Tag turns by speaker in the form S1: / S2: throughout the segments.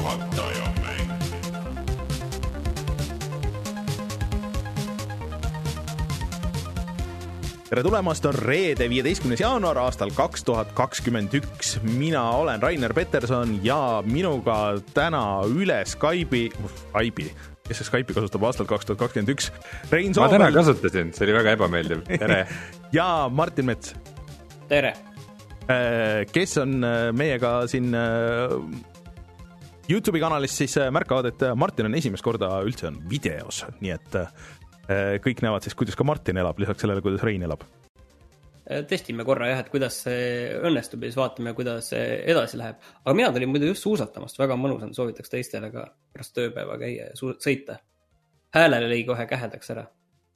S1: juhataja mäng.
S2: tere tulemast, on reede, viieteistkümnes jaanuar aastal kaks tuhat kakskümmend üks. mina olen Rainer Peterson ja minuga täna üle Skype'i, Skype'i, kes see Skype'i kasutab aastal kaks tuhat kakskümmend üks, Rein
S3: ma täna
S2: Soomel
S3: kasutasin, see oli väga ebameeldiv, tere.
S2: ja Martin Mets,
S4: tere,
S2: kes on äh, meiega siin äh, Youtube'i kanalis, siis äh, märkavad, et Martin on esimest korda üldse on videos, nii et äh, kõik näevad siis, kuidas ka Martin elab, lisaks sellele, kuidas Rein elab.
S4: testime korra jah, et kuidas see õnnestub ja siis vaatame, kuidas see edasi läheb. aga mina tulin muidu just suusatamast, väga mõnus on, soovitaks teistele ka pärast tööpäeva käia ja sõita. häälele lõi kohe kähedaks ära.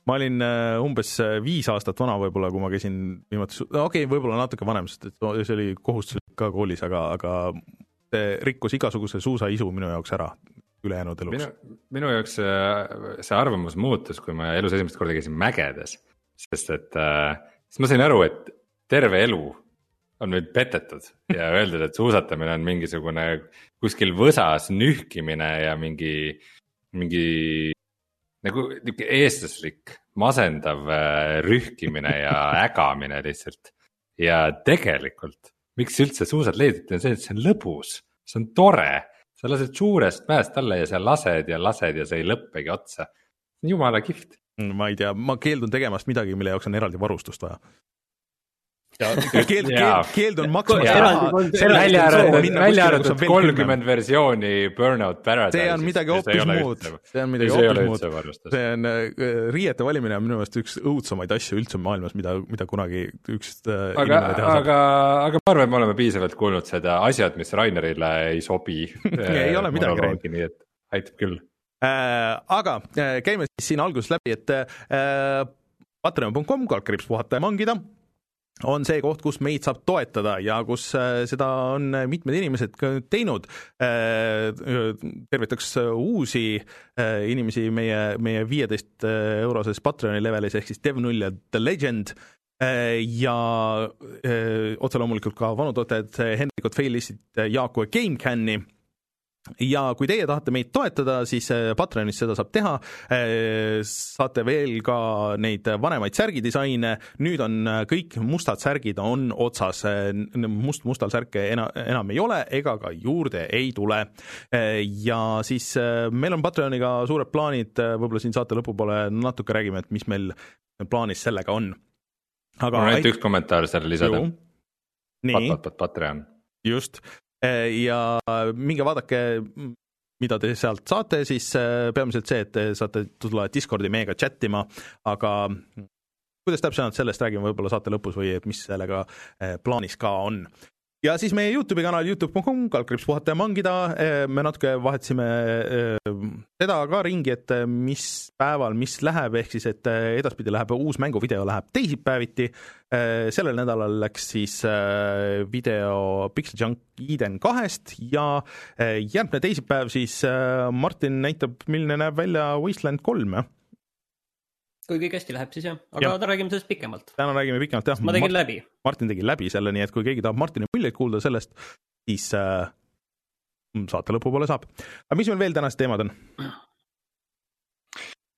S2: ma olin äh, umbes äh, viis aastat vana võib-olla, kui ma käisin viimati, okei okay,, võib-olla natuke vanem, sest et see oli kohustuslik ka koolis, aga, aga rikkus igasuguse suusaisu minu jaoks ära ülejäänud eluks.,
S3: minu jaoks see, see arvamus muutus, kui ma elus esimest korda käisin mägedes, sest et äh, siis ma sain aru, et terve elu on meid petetud ja öeldud, et suusatamine on mingisugune kuskil võsas nühkimine ja mingi, mingi nagu nihuke eestlaslik masendav äh, rühkimine ja ägamine lihtsalt. ja tegelikult, miks üldse suusad leiditi, on see, et see on lõbus, see on tore, sa lased suurest mäest alla ja sa lased ja lased ja see ei lõppegi otsa. jumala kihvt.
S2: ma ei tea, ma keeldun tegemast midagi, mille jaoks on eraldi varustust vaja. keeld, keeld
S3: Jaa.,
S2: keeldun maksmast
S3: välja arvatud, välja
S2: on
S3: arvatud kolmkümmend versiooni Burnout Paradise.
S2: see on midagi hoopis muud, see on midagi hoopis muud see on, riiete valimine on minu meelest üks õudsemaid asju üldse maailmas, mida, mida kunagi üks äh,
S3: aga,
S2: saab.
S3: aga, aga ma arvan, et me oleme piisavalt kuulnud seda asjad, mis Rainerile ei sobi.
S2: Ei ole midagi, Rein.
S3: nii et aitab küll.
S2: Äh, aga äh, käime siis siin alguses läbi, et äh, patreon.com, kaldkriips puhata ja mangida on see koht, kus meid saab toetada ja kus äh, seda on mitmed inimesed teinud äh,. tervitaks uusi äh, inimesi meie, meie viieteist euroses Patreoni levelis ehk siis Dev0 ja The Legend äh, ja äh, otse loomulikult ka vanu toetajad Hendrikut, Failistit, Jaaku ja GameCami ja kui teie tahate meid toetada, siis äh, Patreonis seda saab teha. saate veel ka neid vanemaid särgidisaine, nüüd on äh, kõik mustad särgid on otsas, must-mustal särke ena, enam ei ole ega ka juurde ei tule. ja siis äh, meil on Patreoniga suured plaanid, võib-olla siin saate lõpupoole natuke räägime, et mis meil plaanis sellega on. aga
S3: on ainult üks kommentaar selle lisada. pat, pat, pat, Patreon.
S2: just, ja minge vaadake, mida te sealt saate, siis äh, peamiselt see, et te saate tulla Discordi meiega chat ima, aga kuidas täpsemalt, sellest räägime võib-olla saate lõpus või et mis sellega äh, plaanis ka on ja siis meie Youtube'i kanal Youtube.com, kaldkriips puhata ja mangida, me natuke vahetasime seda ka ringi, et mis päeval mis läheb, ehk siis et edaspidi läheb uus mänguvideo läheb teisipäeviti, sellel nädalal läks siis video Pixel Junk Eden kahest ja järgmine teisipäev siis Martin näitab, milline näeb välja Wasteland kolm, jah?
S4: Kui kõik hästi läheb, siis jah, aga ja. räägime sellest pikemalt.
S2: täna räägime pikemalt jah.
S4: ma tegin läbi.
S2: Martin tegi läbi selle, nii et kui keegi tahab Martini muljeid kuulda sellest, siis äh, saate lõpupoole saab. aga mis meil veel tänased teemad on?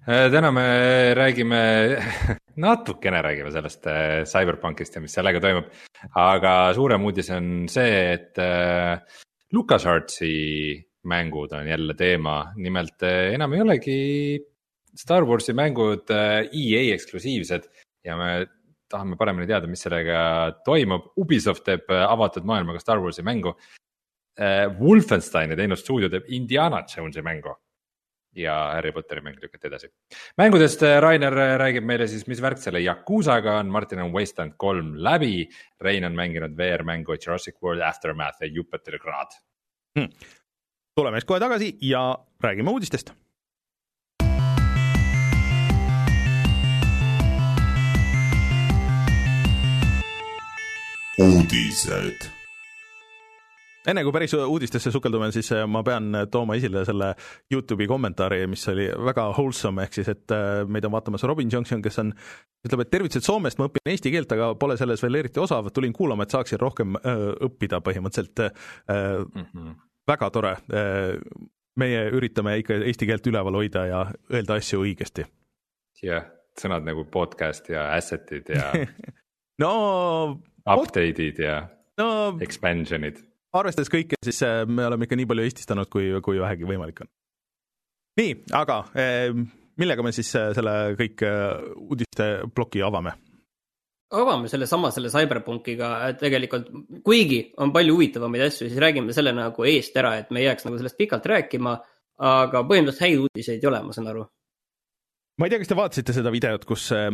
S3: Äh, täna me räägime, natukene räägime sellest äh, CyberPunkist ja mis sellega toimub. aga suurem uudis on see, et äh, LucasArtsi mängud on jälle teema, nimelt äh, enam ei olegi Star Warsi mängud äh, EA eksklusiivsed ja me tahame paremini teada, mis sellega toimub. Ubisoft teeb äh, avatud maailmaga Star Warsi mängu. Wolfensteini teinud stuudio teeb Indiana Jonesi mängu ja Harry Potteri mäng lükati edasi. mängudest äh, Rainer äh, räägib meile siis, mis värk selle Yakuusaga on, Martin on Wasteland kolm läbi, Rein on mänginud VR-mängu Jurassic World Aftermath ja Jupiter Grad.
S2: tuleme siis kohe tagasi ja räägime uudistest.
S1: uudised.
S2: enne kui päris uudistesse sukeldume, siis äh, ma pean tooma esile selle Youtube'i kommentaari, mis oli väga wholesome, ehk siis et äh, meid on vaatamas Robin Johnson, kes on, ütleb, et tervitused Soomest, ma õpin eesti keelt, aga pole selles veel eriti osav, tulin kuulama, et saaksin rohkem õppida põhimõtteliselt.
S3: Mm -hmm.
S2: väga tore. meie üritame ikka eesti keelt üleval hoida ja öelda asju õigesti.
S3: jah, sõnad nagu podcast ja asset'id ja
S2: no.
S3: Update'id ja
S2: no,
S3: expansion'id.
S2: arvestades kõike, siis äh, me oleme ikka nii palju eestistanud, kui, kui vähegi võimalik on. nii, aga millega me siis äh, selle kõik uudiste ploki avame?
S4: avame sellesama, selle CyberPunkiga tegelikult, kuigi on palju huvitavamaid asju, siis räägime selle nagu eest ära, et me ei jääks nagu sellest pikalt rääkima. aga põhimõtteliselt häid uudiseid ei ole, ma saan aru
S2: ma ei tea, kas te vaatasite seda videot, kus äh,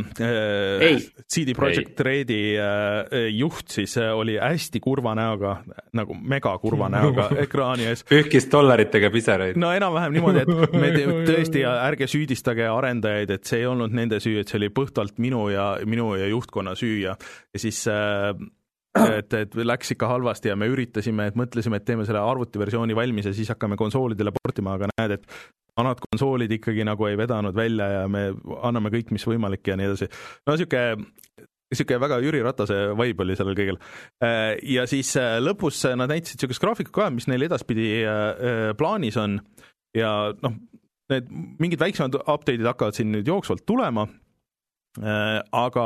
S2: CD Projekt Redi äh, juht siis äh, oli hästi kurva näoga, nagu megakurva näoga ekraani ees.
S3: pühkis dollaritega pisaraid.
S2: no enam-vähem niimoodi, et me tõesti, ärge süüdistage arendajaid, et see ei olnud nende süü, et see oli puhtalt minu ja minu ja juhtkonna süü ja, ja siis äh, et, et läks ikka halvasti ja me üritasime, et mõtlesime, et teeme selle arvutiversiooni valmis ja siis hakkame konsoolidele portima, aga näed, et vanad konsoolid ikkagi nagu ei vedanud välja ja me anname kõik, mis võimalik ja nii edasi. no sihuke, sihuke väga Jüri Ratase vibe oli sellel kõigel. Äh, ja siis äh, lõpus nad näitasid sihukest graafikut ka, mis neil edaspidi äh, plaanis on ja noh, need mingid väiksemad update'id hakkavad siin nüüd jooksvalt tulema. aga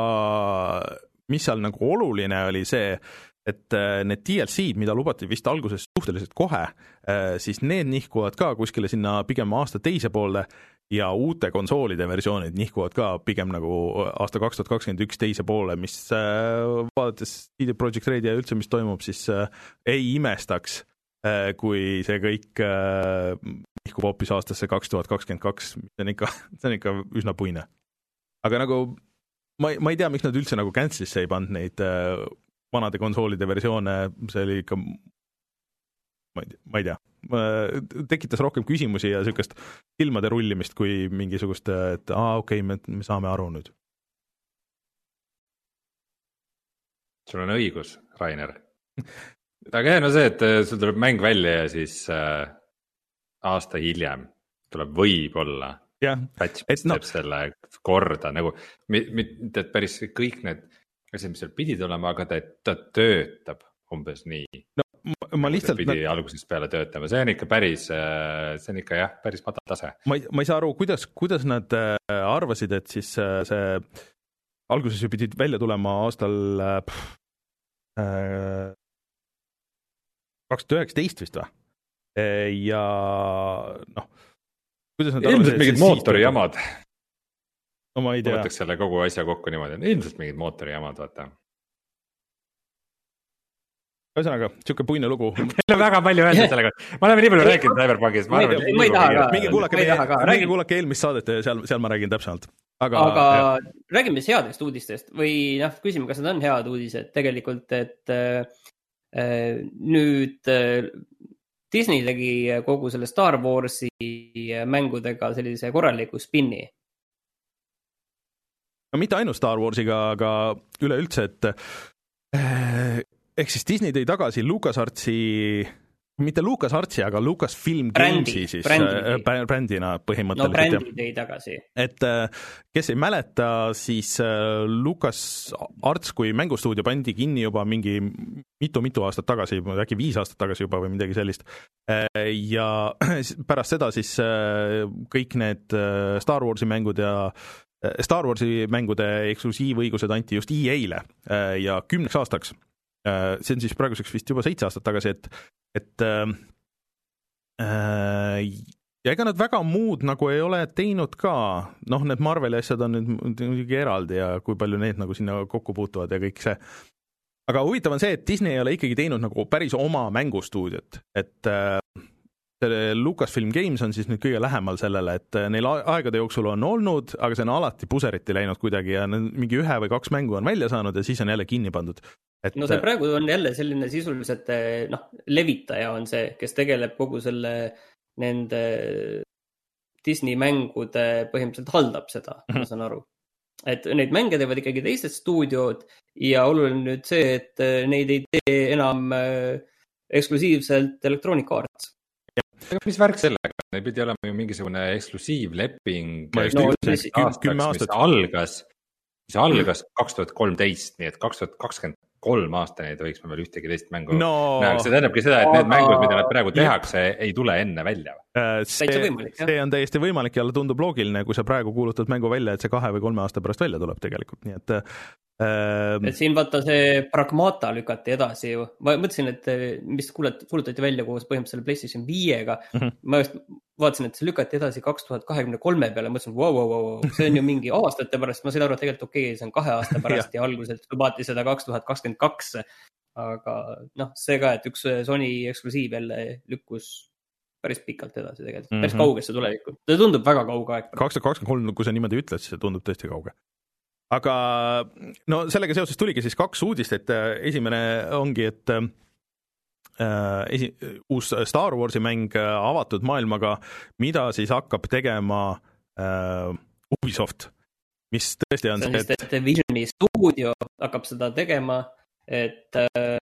S2: mis seal nagu oluline oli see, et äh, need DLC-d, mida lubati vist alguses suhteliselt kohe, äh, siis need nihkuvad ka kuskile sinna pigem aasta teise poolde ja uute konsoolide versioonid nihkuvad ka pigem nagu aasta kaks tuhat kakskümmend üks teise poole, mis äh, vaadates CD Projekt Redi ja üldse, mis toimub, siis ei imestaks, kui see kõik nihkub hoopis aastasse kaks tuhat kakskümmend kaks, mis on ikka, see on ikka üsna puine. aga nagu ma ei, ma ei tea, miks nad üldse nagu cancel'isse ei pannud neid vanade konsoolide versioone, see oli ikka, ma ei tea, ma ei tea, tekitas rohkem küsimusi ja niisugust silmade rullimist kui mingisugust, et aa, okei okay,, me, me saame aru nüüd.
S3: sul on õigus, Rainer. aga hea on see, et äh, sul tuleb mäng välja ja siis äh, aasta hiljem tuleb võib-olla
S2: jah,
S3: patch, mis no. teeb selle korda nagu, mitte et päris kõik need asjad, mis seal pidid olema, aga ta, ta töötab umbes nii.
S2: no ma, ma lihtsalt.
S3: pidi nad... algusest peale töötama, see on ikka päris, äh, see on ikka jah, päris madal tase.
S2: ma ei, ma ei saa aru, kuidas, kuidas nad äh, arvasid, et siis äh, see alguses ju pidid välja tulema aastal kaks tuhat üheksateist vist või? ja noh, kuidas nad
S3: ilmselt mingid mootorijamad
S2: no ma ei tea.
S3: võtaks selle kogu asja kokku niimoodi, ilmselt mingid mootorijamad, vaata.
S2: ühesõnaga, sihuke puine lugu
S3: meil on väga palju öelda selle kohta, me oleme nii palju rääkinud Cyberpunkist, ma arvan.
S4: ma ei taha ka.
S2: minge kuulake, minge kuulake eelmist saadet ja seal, seal ma räägin täpsemalt.
S4: aga, aga jah. räägime siis headest uudistest või noh, küsime, kas need on head uudised tegelikult, et äh, nüüd äh, Disney tegi kogu selle Star Warsi mängudega sellise korraliku spinni
S2: no mitte ainult Star Warsiga, aga üleüldse, et eh, ehk siis Disney tõi tagasi LucasArtsi mitte Lucas Artsi, aga Lucas Film Games'i siis brändi. Äh, brändina põhimõtteliselt.
S4: no brändi tõi tagasi.
S2: et äh, kes ei mäleta, siis Lucas Arts kui mängustuudio pandi kinni juba mingi mitu-mitu aastat tagasi, äkki viis aastat tagasi juba või midagi sellist. ja pärast seda siis kõik need Star Warsi mängud ja Star Warsi mängude eksklusiivõigused anti just EA-le ja kümneks aastaks. see on siis praeguseks vist juba seitse aastat tagasi, et, et äh, ja ega nad väga muud nagu ei ole teinud ka, noh, need Marveli asjad on nüüd muidugi eraldi ja kui palju need nagu sinna kokku puutuvad ja kõik see. aga huvitav on see, et Disney ei ole ikkagi teinud nagu päris oma mängustuudiot, et äh, see Lucasfilm Games on siis nüüd kõige lähemal sellele, et äh, neil aegade jooksul on olnud, aga see on alati puseriti läinud kuidagi ja mingi ühe või kaks mängu on välja saanud ja siis on jälle kinni pandud.
S4: Et... no see praegu on jälle selline sisuliselt äh, noh, levitaja on see, kes tegeleb kogu selle nende Disney mängude, põhimõtteliselt haldab seda mm, -hmm. ma mhm. saan aru. et neid mänge teevad ikkagi teised stuudiod ja oluline nüüd see, et äh, neid ei tee enam eksklusiivselt Electronic Arts
S3: aga mis värk sellega, neil pidi olema ju mingisugune eksklusiivleping.
S2: No, kümme aastat.
S3: mis algas, mis algas kaks tuhat kolmteist, nii et kaks tuhat kakskümmend kolm aastani ei tohiks me veel ühtegi teist mängu
S2: no
S3: näha, see tähendabki seda, et need mängud, mida nad praegu tehakse, ei tule enne välja.
S2: äh, see see on täiesti võimalik ja tundub loogiline, kui sa praegu kuulutad mängu välja, et see kahe või kolme aasta pärast välja tuleb tegelikult, nii et äh,
S4: et siin vaata see Pragmata lükati edasi ju, ma mõtlesin, et eh, mis kuulet-, kuulutati välja koos põhimõtteliselt PlayStation viiega mm. -hmm. ma just vaatasin, et see lükati edasi kaks tuhat kahekümne kolme peale, mõtlesin, vau, vau, vau, see on ju mingi aastate pärast, ma sain aru, et tegelikult okei okay,, see on kahe aasta pärast ja alguselt lubati seda kaks tuhat kakskümmend kaks. aga noh, see ka, et üks Sony eksklusiiv jälle lükkus päris pikalt edasi tegelikult, päris
S2: Mhm.
S4: kaugesse tulevikku, ta tundub väga kauge aeg.
S2: kaks tuhat kakskümmend kolm, kui sa niimoodi ütled, siis see tundub tõesti kauge. Aga no sellega seoses tuligi siis kaks uudist, et äh, esimene ongi, et äh, esi-, uus Star Warsi mäng äh, avatud maailmaga, mida siis hakkab tegema äh, Ubisoft, mis tõesti on
S4: see on
S2: see,
S4: et Visioni stuudio hakkab seda tegema, et äh,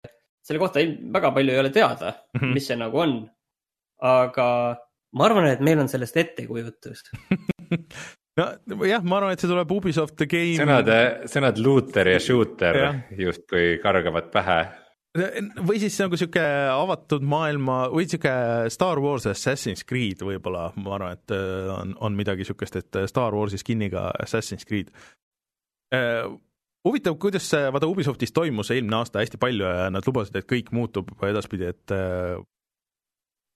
S4: selle kohta ei, väga palju ei ole teada mm. -hmm. mis see nagu on. aga ma arvan, et meil on sellest ettekujutus.
S2: nojah, ma arvan, et see tuleb Ubisoft The Game
S3: sõnad, sõnad looter ja shooter
S2: Jah.
S3: justkui kargavad pähe.
S2: või siis nagu sihuke avatud maailma või sihuke Star Wars Assassin's Creed võib-olla, ma arvan, et äh, on, on midagi sihukest, et äh, Star Warsi skin'iga Assassin's Creed. huvitav, kuidas see, vaata Ubisoftis toimus eelmine aasta hästi palju ja nad lubasid, et kõik muutub edaspidi, et äh,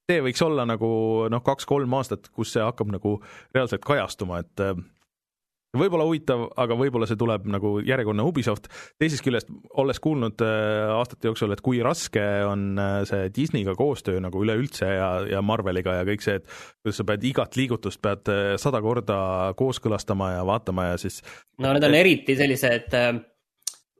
S2: see võiks olla nagu noh, kaks-kolm aastat, kus see hakkab nagu reaalselt kajastuma, et äh, võib-olla huvitav, aga võib-olla see tuleb nagu järjekordne Ubisoft, teisest küljest olles kuulnud äh, aastate jooksul, et kui raske on äh, see Disneyga koostöö nagu üleüldse ja, ja Marveliga ja kõik see, et kuidas sa pead igat liigutust pead sada korda kooskõlastama ja vaatama ja siis
S4: no need on eriti sellised äh,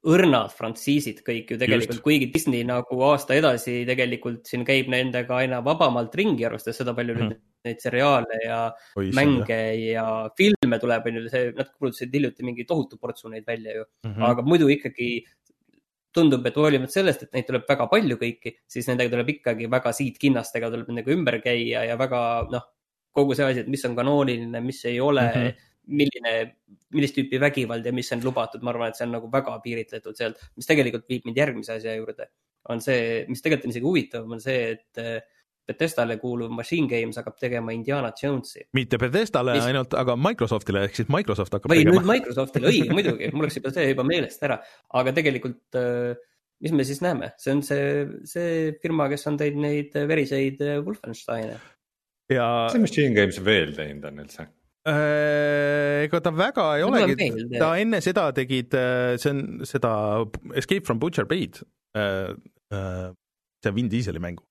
S4: õrnad frantsiisid kõik ju tegelikult kuigi Disney nagu aasta edasi tegelikult siin käib nendega aina vabamalt ringi, arvestades seda palju
S2: Mhm.
S4: nüüd neid seriaale ja
S2: oi
S4: mänge ja filme tuleb, on ju, see, nad kuulutasid hiljuti mingi tohutu portsu neid välja ju
S2: mm.
S4: mm., aga muidu ikkagi tundub, et hoolimata sellest, et neid tuleb väga palju kõiki, siis nendega tuleb ikkagi väga siidkinnastega tuleb nendega ümber käia ja väga noh, kogu see asi, et mis on kanooniline, mis ei ole mm. -hmm. milline, millist tüüpi vägivald ja mis on lubatud, ma arvan, et see on nagu väga piiritletud sealt, mis tegelikult viib mind järgmise asja juurde. on see, mis tegelikult on isegi huvitavam, on see, et eh, Bethesdale kuuluv Machine Games hakkab tegema Indiana Jonesi
S2: mitte Bethesdale
S4: Mis-
S2: ainult, aga Microsoftile ehk siis Microsoft hakkab
S4: või
S2: tegema.
S4: Microsoftile, õige muidugi, mul läks juba see juba meelest ära, aga tegelikult äh, mis me siis näeme, see on see, see firma, kes on teinud neid veriseid äh, Wolfensteine.
S2: ja
S3: mis see Machine Games veel teinud on üldse?
S2: Äh, ega ta väga ei
S4: on
S2: olegi ta enne seda tegid, see on seda Escape from Butcher Bay'd, see Vin Dieseli mängu.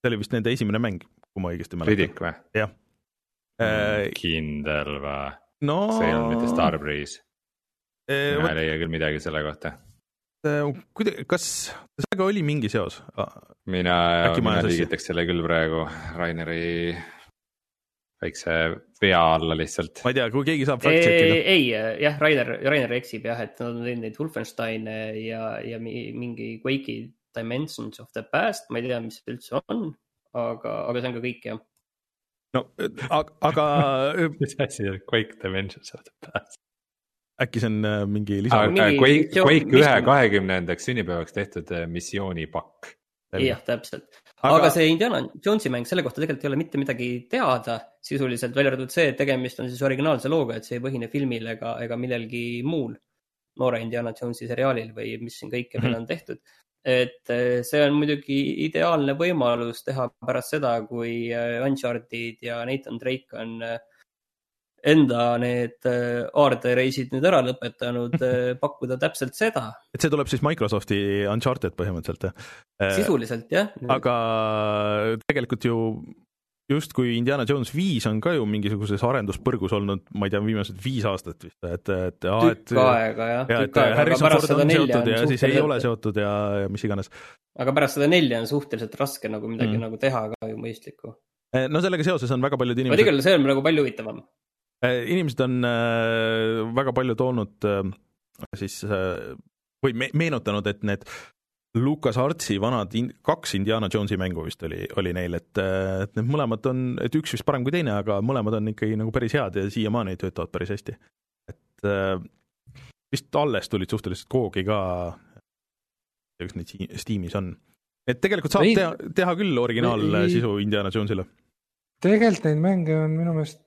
S2: see oli vist nende esimene mäng, kui ma õigesti mäletan.
S3: Riddick või?
S2: jah. Äh,
S3: kindel või?
S2: no
S3: see ei olnud mitte Starbreeze, mina ei leia küll midagi selle kohta.
S2: kuidagi, kas sellega oli mingi seos?
S3: mina mina liigitaks selle küll praegu Raineri väikse vea alla lihtsalt.
S2: ma ei tea, kui keegi saab fact check ida.
S4: ei, jah, Rainer, Rainer eksib jah, et nad on teinud neid Wolfensteine ja, ja mi- mingi Quake'i Dimensions of the Past, ma ei tea, mis see üldse on, aga, aga see on ka kõik jah.
S2: no aga, aga
S3: mis asi see Quake Dimensions of the Past?
S2: äkki see on äh, mingi lisa
S4: mingi
S3: Quake, Quake ühe kahekümnendaks sünnipäevaks tehtud äh, missioonipakk.
S4: jah, täpselt.
S2: Aga-
S4: aga see Indiana Jonesi mäng, selle kohta tegelikult ei ole mitte midagi teada sisuliselt, välja arvatud see, et tegemist on siis originaalse looga, et see ei põhine filmil ega, ega millelgi muul noore Indiana Jonesi seriaalil või mis siin kõike veel
S2: Mhm.
S4: on tehtud. et eh, see on muidugi ideaalne võimalus teha pärast seda, kui eh, Uncharted ja Nathan Drake on eh, enda need eh, aardereisid nüüd ära lõpetanud, pakkuda täpselt seda,
S2: et see tuleb siis Microsofti Uncharted põhimõtteliselt, jah?
S4: sisuliselt jah.
S2: aga tegelikult ju justkui Indiana Jones viis on ka ju mingisuguses arenduspõrgus olnud, ma ei tea, viimased viis aastat vist, et, et.
S4: tükk aega jah,
S2: ja
S4: tükk
S2: et
S4: aega, aga pärast seda nelja on
S2: ja siis ei ole seotud ja, ja mis iganes.
S4: aga pärast seda nelja on suhteliselt raske nagu midagi
S2: Mm.
S4: nagu teha ka ju mõistlikku.
S2: no sellega seoses on väga paljud inimesed,
S4: tegelikult see on nagu palju huvitavam.
S2: Inimesed on äh, väga palju toonud äh, siis äh, või me meenutanud, et need Lucas Artsi vanad in kaks Indiana Jonesi mängu vist oli, oli neil, et, et need mõlemad on, et üks vist parem kui teine, aga mõlemad on ikkagi nagu päris head ja siiamaani töötavad päris hästi. et äh, vist alles tulid suhteliselt koogi ka kas neid Steamis on. et tegelikult saab
S3: Ei-
S2: teha, teha küll originaalsisu Indiana Jonesile.
S3: tegelikult neid mänge on minu meelest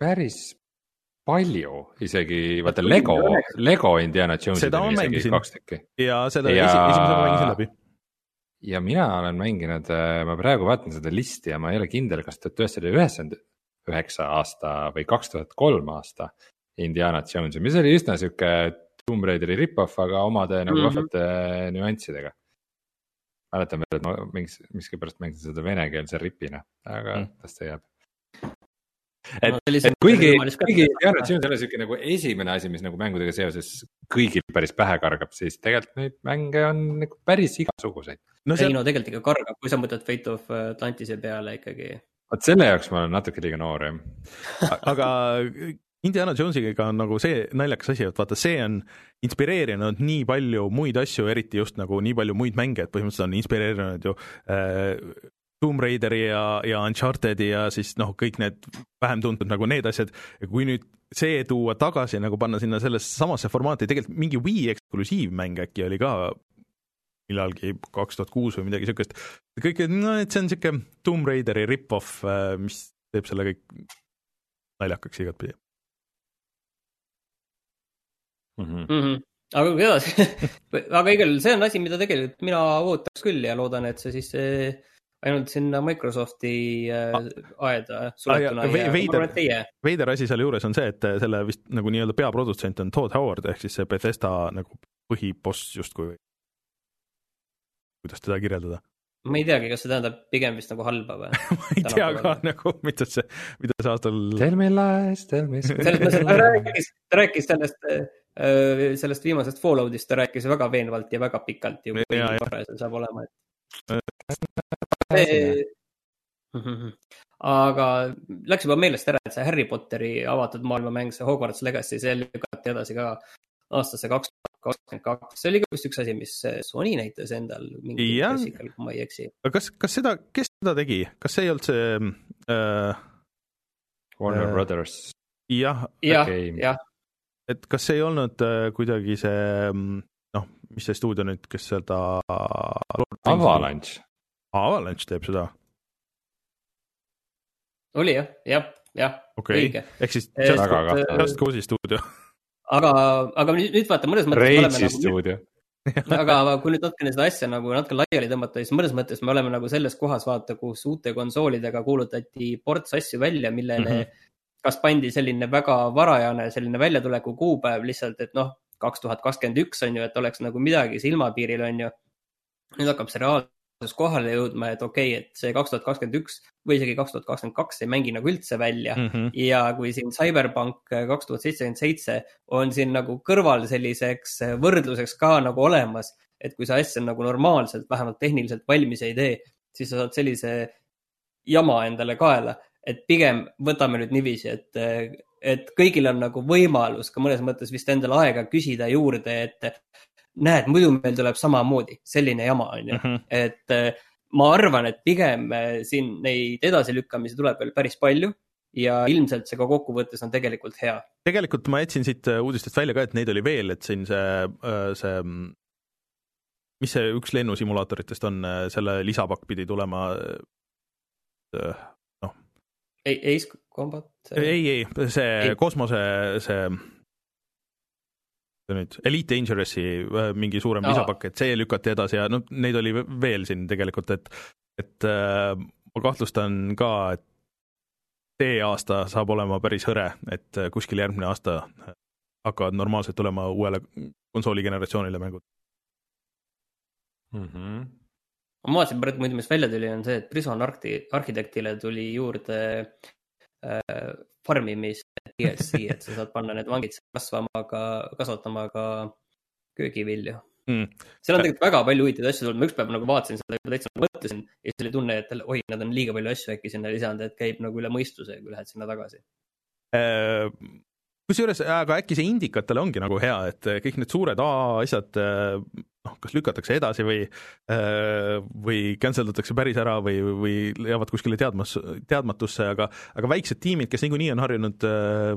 S3: päris palju isegi, vaata Lego, Lego Indiana Jonesid on isegi kaks tükki.
S2: ja seda
S3: Ja-
S2: esi, esimese ma mängisin läbi.
S3: ja mina olen mänginud, ma praegu vaatan seda listi ja ma ei ole kindel, kas tuhat üheksasada üheksakümmend üheksa aasta või kaks tuhat kolm aasta Indiana Jonesi, mis oli üsna sihuke Tomb Raideri rip-off, aga omade nagu
S4: Mhm.
S3: vahvate nüanssidega. mäletan veel, et ma mingis, miskipärast mängisin seda venekeelse ripina, aga
S2: Mm.
S3: las ta jääb. Et
S4: No
S3: et kuigi, kuigi Indiana Jones ei ole sihuke nagu esimene asi, mis nagu mängudega seoses kõigil päris pähe kargab, siis tegelikult neid mänge on nagu päris igasuguseid.
S2: no
S4: ei
S2: see,
S4: no tegelikult ikka kargab, kui sa mõtled Fate of Atlantise peale ikkagi.
S3: vot selle jaoks ma olen natuke liiga noor jah
S2: aga Indiana Jonesiga on nagu see naljakas asi, et vaata, see on inspireerinud nii palju muid asju, eriti just nagu nii palju muid mänge, et põhimõtteliselt on inspireerinud ju äh, Tomb Raideri ja, ja Uncharted'i ja siis noh, kõik need vähem tuntud nagu need asjad ja kui nüüd see tuua tagasi nagu panna sinna sellesse samasse formaati, tegelikult mingi Wii eksklusiivmäng äkki oli ka millalgi kaks tuhat kuus või midagi siukest. kõik, no et see on siuke Tomb Raideri rip-off, mis teeb selle kõik naljakaks igatpidi.
S3: mm. -hmm.
S4: mm. -hmm. aga kui edasi, aga igal juhul see on asi, mida tegelikult mina ootaks küll ja loodan, et see siis eh, ainult sinna Microsofti äh, aeda suletuna
S2: Ah, ja ve-
S4: ja ma
S2: veider- veider asi sealjuures on see, et selle vist nagu nii-öelda peaprodutsent on Todd Howard ehk siis see Bethesda nagu põhiboss justkui. kuidas teda kirjeldada?
S4: ma ei teagi, kas see tähendab pigem vist nagu halba või?
S2: ma ei tea ka nagu, mida see, mida see aastal
S3: Tell me lies, tell me.
S4: selles mõttes, et ta rääkis, ta rääkis sellest, sellest viimasest Falloutist, ta rääkis väga veenvalt ja väga pikalt ju, kui
S2: Ja, ja.
S4: see saab olema, et. aga läks juba meelest ära, et see Harry Potteri avatud maailma mäng, see Hogwarts Legacy, see lükati edasi ka aastasse kaks tuhat kakskümmend kaks, see oli ka vist üks asi, mis Sony näitas endal mingi
S2: Jah.
S4: pressikal, kui ma ei eksi.
S2: aga kas, kas seda, kes seda tegi, kas see ei olnud see äh,
S3: Warner
S2: Äh,
S3: Brothers.
S2: jah,
S4: jah
S3: Game.,
S4: jah,
S2: et kas see ei olnud äh, kuidagi see mm, noh, mis see stuudio nüüd, kes seda
S3: Avalanche.
S2: Avalanche teeb seda,
S4: oli jah, jah, jah,
S2: okei okay., ehk siis
S4: Eh,
S2: Just,
S3: väga
S4: et,
S3: kahtlane.
S2: Just Cause'i stuudio.
S4: aga, aga nüüd nüüd vaata, mõnes mõttes
S3: Rage'i
S4: nagu
S3: stuudio.
S4: aga kui nüüd natukene seda asja nagu natuke laiali tõmmata, siis mõnes mõttes me oleme nagu selles kohas, vaata, kus uute konsoolidega kuulutati ports asju välja, millele mm. -hmm. kas pandi selline väga varajane selline väljatuleku kuupäev lihtsalt, et noh, kaks tuhat kakskümmend üks on ju, et oleks nagu midagi silmapiiril on ju. nüüd hakkab see reaalsus kohale jõudma, et okei okay,, et see kaks tuhat kakskümmend üks või isegi kaks tuhat kakskümmend kaks ei mängi nagu üldse välja mm.
S2: Mhm.
S4: ja kui siin CyberPunk kaks tuhat seitsekümmend seitse on siin nagu kõrval selliseks võrdluseks ka nagu olemas, et kui sa asja nagu normaalselt, vähemalt tehniliselt valmis ei tee, siis sa saad sellise jama endale kaela, et pigem võtame nüüd niiviisi, et, et kõigil on nagu võimalus ka mõnes mõttes vist endale aega küsida juurde, et näed, muidu meil tuleb samamoodi selline jama, on ju,
S2: Mhm.
S4: et eh, ma arvan, et pigem eh, siin neid edasilükkamisi tuleb veel päris palju ja ilmselt see ka kokkuvõttes on tegelikult hea.
S2: tegelikult ma jätsin siit äh, uudistest välja ka, et neid oli veel, et siin see, see, mis see üks lennusimulaatoritest on, selle lisapakk pidi tulema.
S4: Ace Combat.
S2: ei, ei, see
S4: Ei.
S2: kosmose, see nüüd Elite Dangerous'i äh, mingi suurem
S4: Aa.
S2: lisapakk, et see lükati edasi ja no neid oli ve- veel siin tegelikult, et, et äh, ma kahtlustan ka, et see aasta saab olema päris hõre, et äh, kuskil järgmine aasta hakkavad normaalselt tulema uuele konsooli generatsioonile mängud.
S3: Mhm.
S4: ma vaatasin praegu muidu, mis välja tuli, on see, et Prison Architectile tuli juurde äh, farmimis DLC, et sa saad panna need vangid kasvama ka, kasvatama ka köögivilju
S2: Mm.
S4: seal on tegelikult väga palju huvitavaid asju tulnud, ma ükspäev nagu vaatasin seda ja täitsa mõtlesin ja siis oli tunne, et oi, nad on liiga palju asju äkki sinna lisanud, et käib nagu üle mõistuse, kui lähed sinna tagasi.
S2: Äh, kusjuures, aga äkki see indikatele ongi nagu hea, et kõik need suured A-asjad noh, kas lükatakse edasi või või cancel datakse päris ära või, või jäävad kuskile teadmas, teadmatusse, aga aga väiksed tiimid, kes niikuinii on harjunud äh,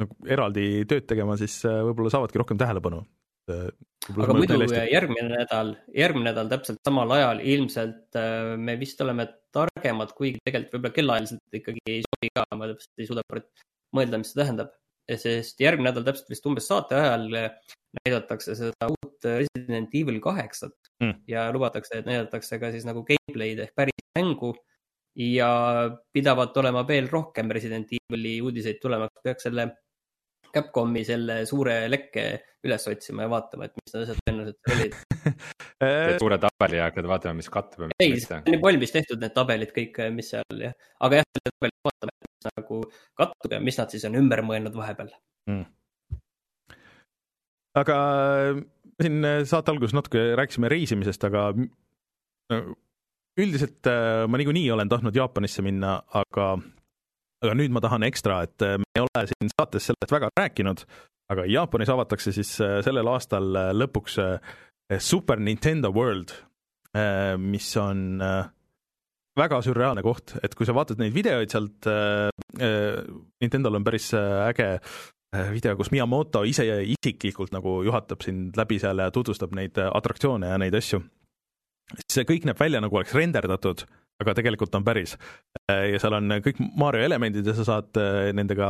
S2: nagu eraldi tööd tegema, siis äh, võib-olla saavadki rohkem tähelepanu.
S4: aga muidu järgmine nädal, järgmine nädal täpselt samal ajal ilmselt äh, me vist oleme targemad, kuigi tegelikult võib-olla kellaajaliselt ikkagi ei sobi ka, ma täpselt ei suuda mõelda, mis see tähendab. Sest järgmine nädal täpselt vist umbes saate ajal näidatakse seda uut Resident Evil kaheksat. Mm. ja lubatakse, et näidatakse ka siis nagu gameplay'd ehk päris mängu. ja pidavat olema veel rohkem Resident Evil'i uudiseid tulemas, peaks selle Capcomi selle suure lekke üles otsima ja vaatama, et mis need asjad tõenäoliselt olid.
S3: Teed suure tabeli ja hakkad vaatama, mis kattub ja mis
S4: ei, ei, on valmis tehtud need tabelid kõik, mis seal jah, aga jah, need tabelid vaatame, nagu kattub ja mis nad siis on ümber mõelnud vahepeal mm.
S2: aga siin saate alguses natuke rääkisime reisimisest, aga üldiselt äh, ma niikuinii olen tahtnud Jaapanisse minna, aga aga nüüd ma tahan ekstra, et äh, me ei ole siin saates sellest väga rääkinud, aga Jaapanis avatakse siis äh, sellel aastal äh, lõpuks Super Nintendo World, mis on väga sürreaalne koht, et kui sa vaatad neid videoid sealt, Nintendo'l on päris äge video, kus Miyamoto ise isiklikult nagu juhatab sind läbi seal ja tutvustab neid atraktsioone ja neid asju. see kõik näeb välja, nagu oleks renderdatud aga tegelikult on päris. ja seal on kõik Mario elemendid ja sa saad äh, nendega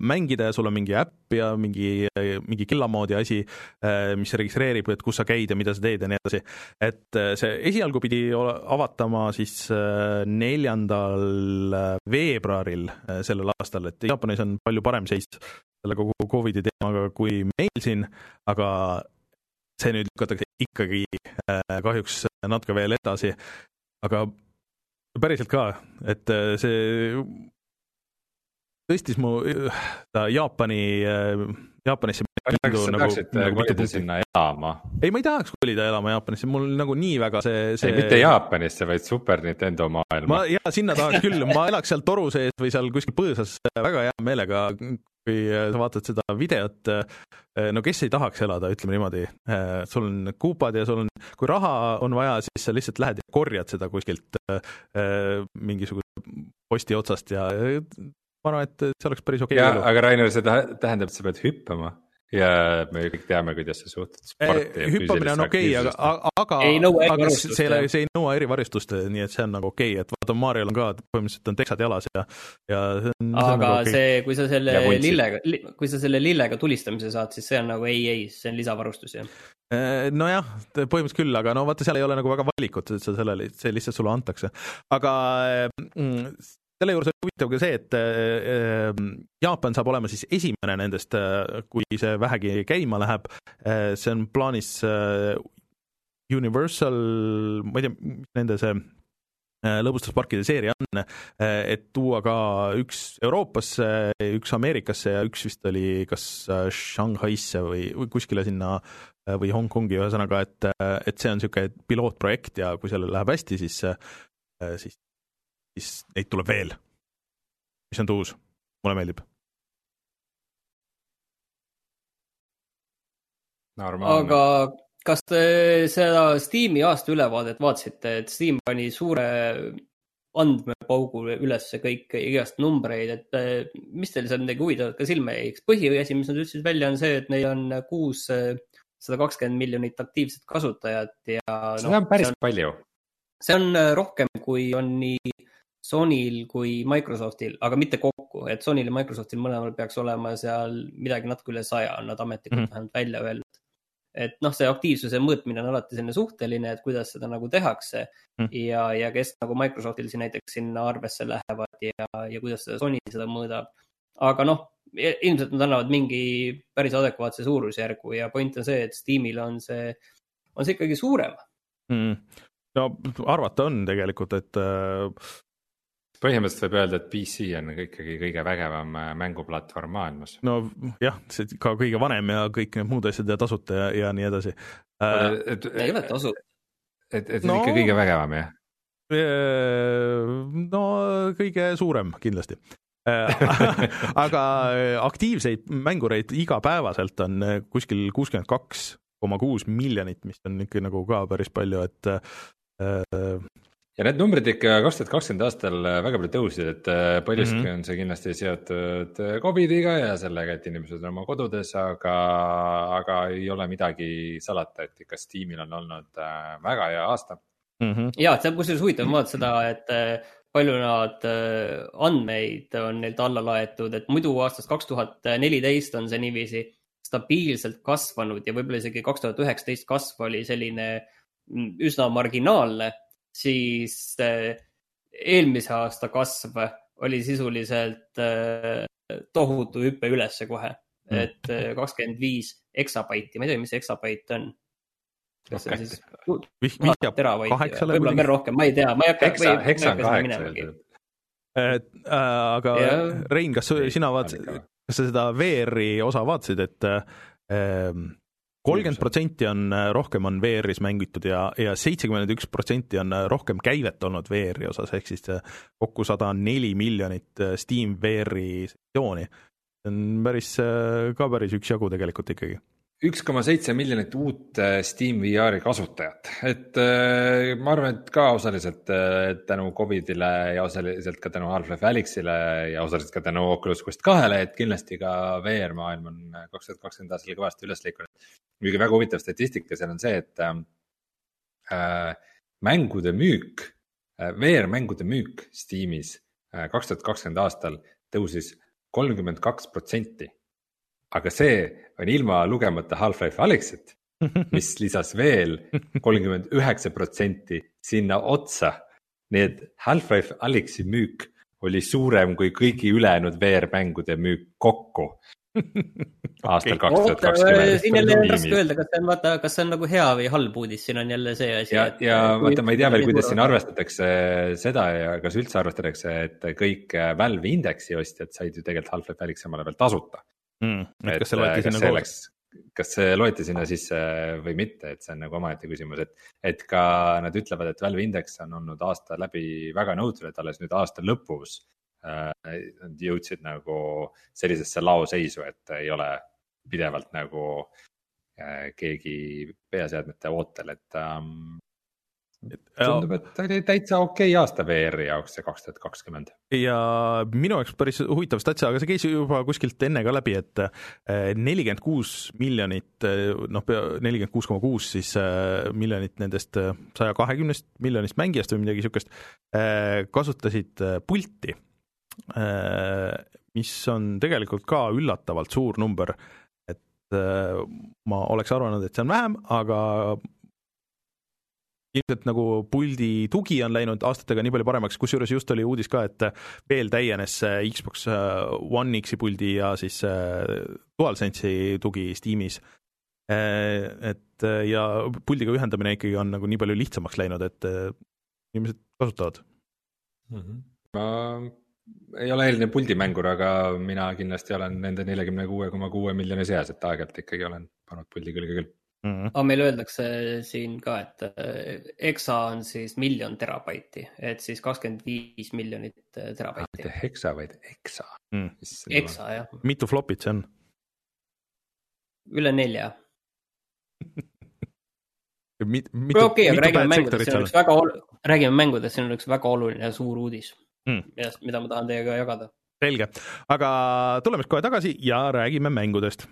S2: mängida ja sul on mingi äpp ja mingi, mingi kellamoodi asi, äh, mis registreerib, et kus sa käid ja mida sa teed ja nii edasi. et äh, see esialgu pidi avatama siis neljandal veebruaril sellel aastal, et Jaapanis on palju parem seis selle kogu Covidi teemaga kui meil siin, aga see nüüd lükatakse ikkagi kahjuks natuke veel edasi, aga päriselt ka, et äh, see tõstis mu ta Jaapani, äh, Jaapanisse.
S3: nagu, tahaksid nagu kolida sinna elama?
S2: ei, ma ei tahaks kolida elama Jaapanisse, mul nagu nii väga see, see.
S3: mitte Jaapanisse, vaid Super Nintendo maailma.
S2: ma, jaa, sinna tahaks küll, ma elaks seal toru sees või seal kuskil põõsas väga hea meelega kui äh, sa vaatad seda videot, äh, no kes ei tahaks elada, ütleme niimoodi, äh, sul on kuupad ja sul on, kui raha on vaja, siis sa lihtsalt lähed ja korjad seda kuskilt mingisuguse posti otsast ja ma arvan, et see oleks päris okei
S3: okay. aga Rainer, see tähendab, et sa pead hüppama ja me kõik teame, kuidas sa suhtud sporti.
S2: hüppamine on okei okay,, aga, aga, aga see, see ei nõua erivarustust, nii et see on nagu okei okay., et vaata Mariol on ka põhimõtteliselt on teksad jalas ja, ja
S4: aga see, nagu okay. see, kui sa selle lillega, kui sa selle lillega tulistamise saad, siis see on nagu ei, ei, see on lisavarustus jah
S2: nojah, põhimõtteliselt küll, aga no vaata, seal ei ole nagu väga valikut, et sa sellele, see lihtsalt sulle antakse. aga mm, selle juures on huvitav ka see, et äh, Jaapan saab olema siis esimene nendest, äh, kui see vähegi käima läheb. Äh, see on plaanis Universal, ma ei tea, mis nende see lõbustusparkide seeria on, et tuua ka üks Euroopasse, üks Ameerikasse ja üks vist oli kas Shanghaisse või, või kuskile sinna või Hongkongi, ühesõnaga, et, et see on niisugune pilootprojekt ja kui sellel läheb hästi, siis, siis siis neid tuleb veel, mis on tuus, mulle meeldib.
S4: aga kas te seda Steam'i aasta ülevaadet vaatasite, et Steam pani suure andmepaugu ülesse kõik igast numbreid, et eh, mis teil seal midagi huvitavat ka silma jäi, eks põhiasi, mis nad ütlesid välja, on see, et neil on kuus, sada kakskümmend miljonit aktiivset kasutajat ja.
S3: seda no, on päris on, palju.
S4: see on rohkem, kui on nii Sonyl kui Microsoftil, aga mitte kokku, et Sonyl ja Microsoftil mõlemal peaks olema seal midagi natuke üle saja, on nad ametlikult mm -hmm. vähemalt välja öelnud. et noh, see aktiivsuse mõõtmine on alati selline suhteline, et kuidas seda nagu tehakse mm -hmm. ja, ja kes nagu Microsoftil siin näiteks sinna arvesse lähevad ja, ja kuidas seda Sony seda mõõdab. aga noh, ilmselt nad annavad mingi päris adekvaatse suurusjärgu ja point on see, et Steamil on see, on see ikkagi suurem
S2: mm. no arvata on tegelikult, et äh,
S3: põhimõtteliselt võib öelda, et PC on ikkagi kõige vägevam äh, mänguplatvorm maailmas.
S2: no jah, see ka kõige vanem ja kõik need muud asjad ja tasuta ja, ja nii edasi
S4: äh,. ei ole tasuta.
S3: et, et no, ikka kõige vägevam jah?
S2: Äh, no kõige suurem kindlasti äh, aga aktiivseid mängureid igapäevaselt on kuskil kuuskümmend kaks koma kuus miljonit, mis on ikka nagu ka päris palju, et
S3: ja need numbrid ikka kaks tuhat kakskümmend aastal väga palju tõusid, et äh, paljuski mm. -hmm. on see kindlasti seotud äh, Covidiga ja sellega, et inimesed on oma kodudes, aga, aga ei ole midagi salata, et ikka Steamil on olnud äh, väga hea aasta.
S2: mm. -hmm.
S4: ja, see on kusjuures huvitav vaadata seda, et äh, palju nad äh, andmeid on neilt alla laetud, et muidu aastast kaks tuhat neliteist on see niiviisi stabiilselt kasvanud ja võib-olla isegi kaks tuhat üheksateist kasv oli selline mm, üsna marginaalne, siis äh, eelmise aasta kasv oli sisuliselt äh, tohutu hüpe ülesse kohe
S2: Mm.
S4: et äh, kakskümmend viis eksabaiti, ma ei tea, mis eksabaит on. kas see on siis teravaiti,
S2: kaheksale
S4: võib-olla veel
S2: kuidagi.
S4: rohkem, ma ei tea, ma ei hakka.
S3: Hexa, Hexa on kaheksa
S2: äh, aga
S4: Jah.
S2: Rein, kas sina
S3: on
S2: vaatasid kas sa seda VR-i osa vaatasid, et kolmkümmend protsenti on äh, rohkem on VR-is mängitud ja, ja seitsekümmend üks protsenti on äh, rohkem käivet olnud VR-i osas, ehk siis äh, kokku sada neli miljonit Steam VR-i sektsiooni. see on päris, ka päris üksjagu tegelikult ikkagi.
S3: Üks koma seitse miljonit uut äh, Steam VR-i kasutajat, et äh, ma arvan, et ka osaliselt äh, tänu Covidile ja osaliselt ka tänu Half-Life Alyxile ja osaliselt ka tänu Oculus Quest kahele, et kindlasti ka VR-maailm on kaks tuhat kakskümmend aastal kõvasti üles liikunud. muidugi väga huvitav statistika seal on see, et äh, mängude müük VR-mängude müük Steamis kaks tuhat kakskümmend aastal tõusis kolmkümmend kaks protsenti aga see on ilma lugemata Half-Life Alyxit, mis lisas veel kolmkümmend üheksa protsenti sinna otsa. nii et Half-Life Alyxi müük oli suurem kui kõigi ülejäänud VR-mängude müük kokku aastal kaks tuhat kakskümmend.
S4: siin jälle on raske öelda, kas see on, vaata, kas see on nagu hea või halb uudis, siin on jälle see asi.
S3: ja, ja vaata, ma ei tea veel, kuidas siin arvestatakse seda ja kas üldse arvestatakse, et kõik Valve indeksi ostjad said ju tegelikult Half-Life Alyxi omale veel tasuta
S2: mm,. et kas see
S3: äh,
S2: loeti sinna koos?
S3: kas see loeti sinna sisse või mitte, et see on nagu omaette küsimus, et, et ka nad ütlevad, et Valve Index on olnud aasta läbi väga nõudlus, et alles nüüd aasta lõpus äh, nad jõudsid nagu sellisesse laoseisu, et ei ole pidevalt nagu äh, keegi peaseadmete ootel, et ähm, tundub, et oli täitsa okei okay aasta VR-i jaoks see kaks tuhat kakskümmend.
S2: ja minu jaoks päris huvitav statsia, aga see käis juba kuskilt enne ka läbi, et nelikümmend kuus miljonit, noh, nelikümmend kuus koma kuus siis äh, miljonit nendest saja kahekümnest miljonist mängijast või midagi niisugust kasutasid pulti, mis on tegelikult ka üllatavalt suur number, et ma oleks arvanud, et see on vähem, aga ilmselt nagu puldi tugi on läinud aastatega nii palju paremaks, kusjuures just oli uudis ka, et veel täienes Xbox One X-i puldi ja siis DualSense'i tugi Steamis. et ja puldiga ühendamine ikkagi on nagu nii palju lihtsamaks läinud, et inimesed kasutavad
S3: mm. -hmm. ma ei ole eriline puldimängur, aga mina kindlasti olen nende neljakümne kuue koma kuue miljoni seas, et aeg-ajalt ikkagi olen pannud puldi külge küll
S2: mm. -hmm.
S4: aga meil öeldakse siin ka, et EXA on siis miljon terabaiti, et siis kakskümmend viis miljonit terabaiti.
S3: mitte hexa, vaid exa
S2: mm..
S4: EXA jah.
S2: mitu flopit see on?
S4: üle nelja
S2: Mit, mitu,
S4: okei okay,, aga räägime mängudest, siin on üks väga ol-, räägime mängudest, siin on üks väga oluline ja suur uudis
S2: mm.,
S4: mida ma tahan teiega jagada.
S2: selge, aga tuleme siis kohe tagasi ja räägime mängudest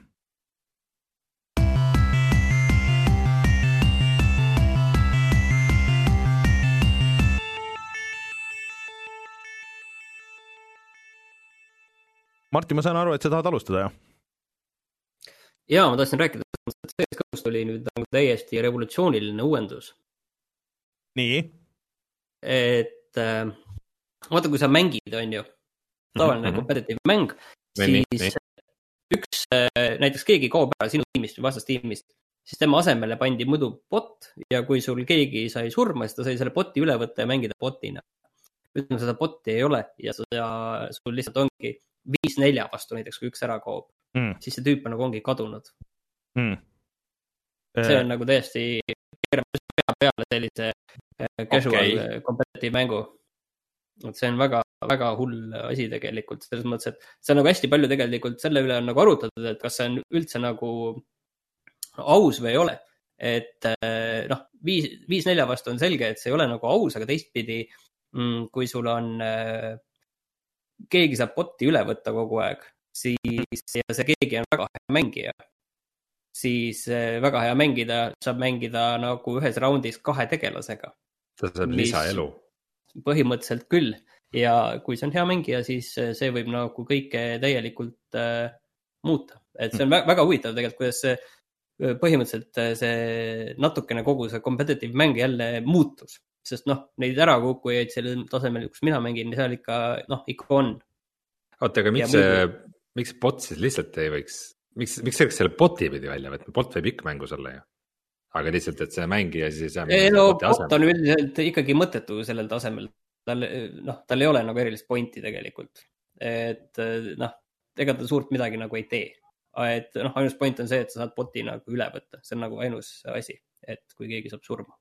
S2: Martin, ma saan aru, et sa tahad alustada, jah?
S4: ja ma tahtsin rääkida, et CS2-st oli nüüd nagu täiesti revolutsiooniline uuendus.
S2: nii?
S4: et äh, vaata, kui sa mängid, on ju, tavaline mm -hmm. competitive mäng, siis üks äh,, näiteks keegi kaob ära sinu tiimist või vastastiimist, siis tema asemele pandi muidu bot ja kui sul keegi sai surma, siis ta sai selle bot'i üle võtta ja mängida bot'ina. ütleme, seda bot'i ei ole ja, ja sul lihtsalt ongi viis nelja vastu näiteks, kui üks ära kaob mm., siis see tüüp on nagu ongi kadunud
S2: mm..
S4: see on nagu täiesti, pea peale sellise casual okay. competitive mängu. et see on väga, väga hull asi tegelikult selles mõttes, et see on nagu hästi palju tegelikult selle üle on nagu arutatud, et kas see on üldse nagu aus või ei ole. et äh, noh, viis, viis nelja vastu on selge, et see ei ole nagu aus, aga teistpidi, kui sul on, keegi saab bot'i üle võtta kogu aeg, siis ja see keegi on väga hea mängija, siis äh, väga hea mängida, saab mängida nagu ühes raundis kahe tegelasega.
S3: Ta saab lisaelu.
S4: põhimõtteliselt küll. Ja kui see on hea mängija, siis äh, see võib nagu kõike täielikult äh, muuta, et see on vä väga huvitav tegelikult, kuidas see põhimõtteliselt see natukene kogu see competitive mäng jälle muutus, sest noh, neid ärakukkujaid sellel tasemel, kus mina mängin, seal ikka noh, ikka on.
S3: oota, aga miks see, miks bot siis lihtsalt ei võiks, miks, miks selleks selle bot'i pidi välja võtma, bot võib ikka mängus olla ju. aga lihtsalt, et see mängija siis ei saa.
S4: ei no bot on üldiselt ikkagi mõttetu sellel tasemel, tal noh, tal ei ole nagu erilist pointi tegelikult, et noh, ega ta suurt midagi nagu ei tee. et noh, ainus point on see, et sa saad bot'i nagu üle võtta, see on nagu ainus asi, et kui keegi saab surma.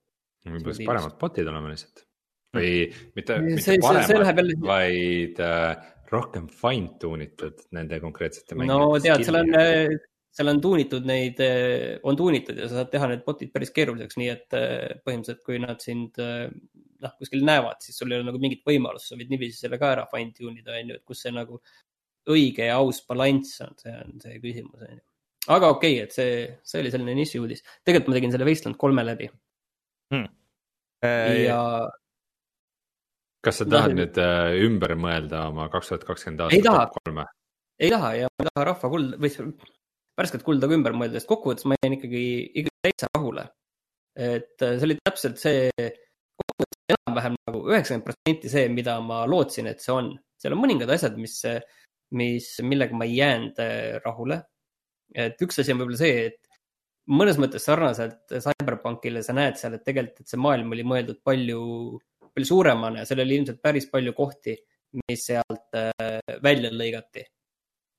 S3: Võib-olla siis paremad bot'id olema lihtsalt. Või mitte, mitte paremad vaid äh, rohkem fine tune itud nende konkreetsete
S4: no tead, seal on, seal on tuunitud neid, on tuunitud ja sa saad teha need bot'id päris keeruliseks, nii et äh, põhimõtteliselt, kui nad sind äh, noh, kuskil näevad, siis sul ei ole nagu mingit võimalust, sa võid niiviisi selle ka ära fine tune ida, on ju, et kus see nagu õige ja aus balanss on, see on see küsimus, on ju. aga okei okay,, et see, see oli selline nišiuudis. tegelikult ma tegin selle Wasteland kolme läbi
S2: Äh,
S4: ja
S3: kas sa tahad nüüd äh, ümber mõelda oma kaks tuhat kakskümmend
S4: Ei
S3: aasta
S4: taha.
S3: top kolme?
S4: ei taha ja ma ei taha rahva kulda või värsket kulda ka ümber mõelda, sest kokkuvõttes ma jäin ikkagi, ikkagi täitsa rahule. et äh, see oli täpselt see, kokkuvõttes enam-vähem nagu üheksakümmend protsenti see, mida ma lootsin, et see on. seal on mõningad asjad, mis, mis, millega ma ei jäänud rahule. et üks asi on võib-olla see, et mõnes mõttes sarnaselt CyberPunkile sa näed seal, et tegelikult, et see maailm oli mõeldud palju, palju suuremana ja seal oli ilmselt päris palju kohti, mis sealt äh, välja lõigati.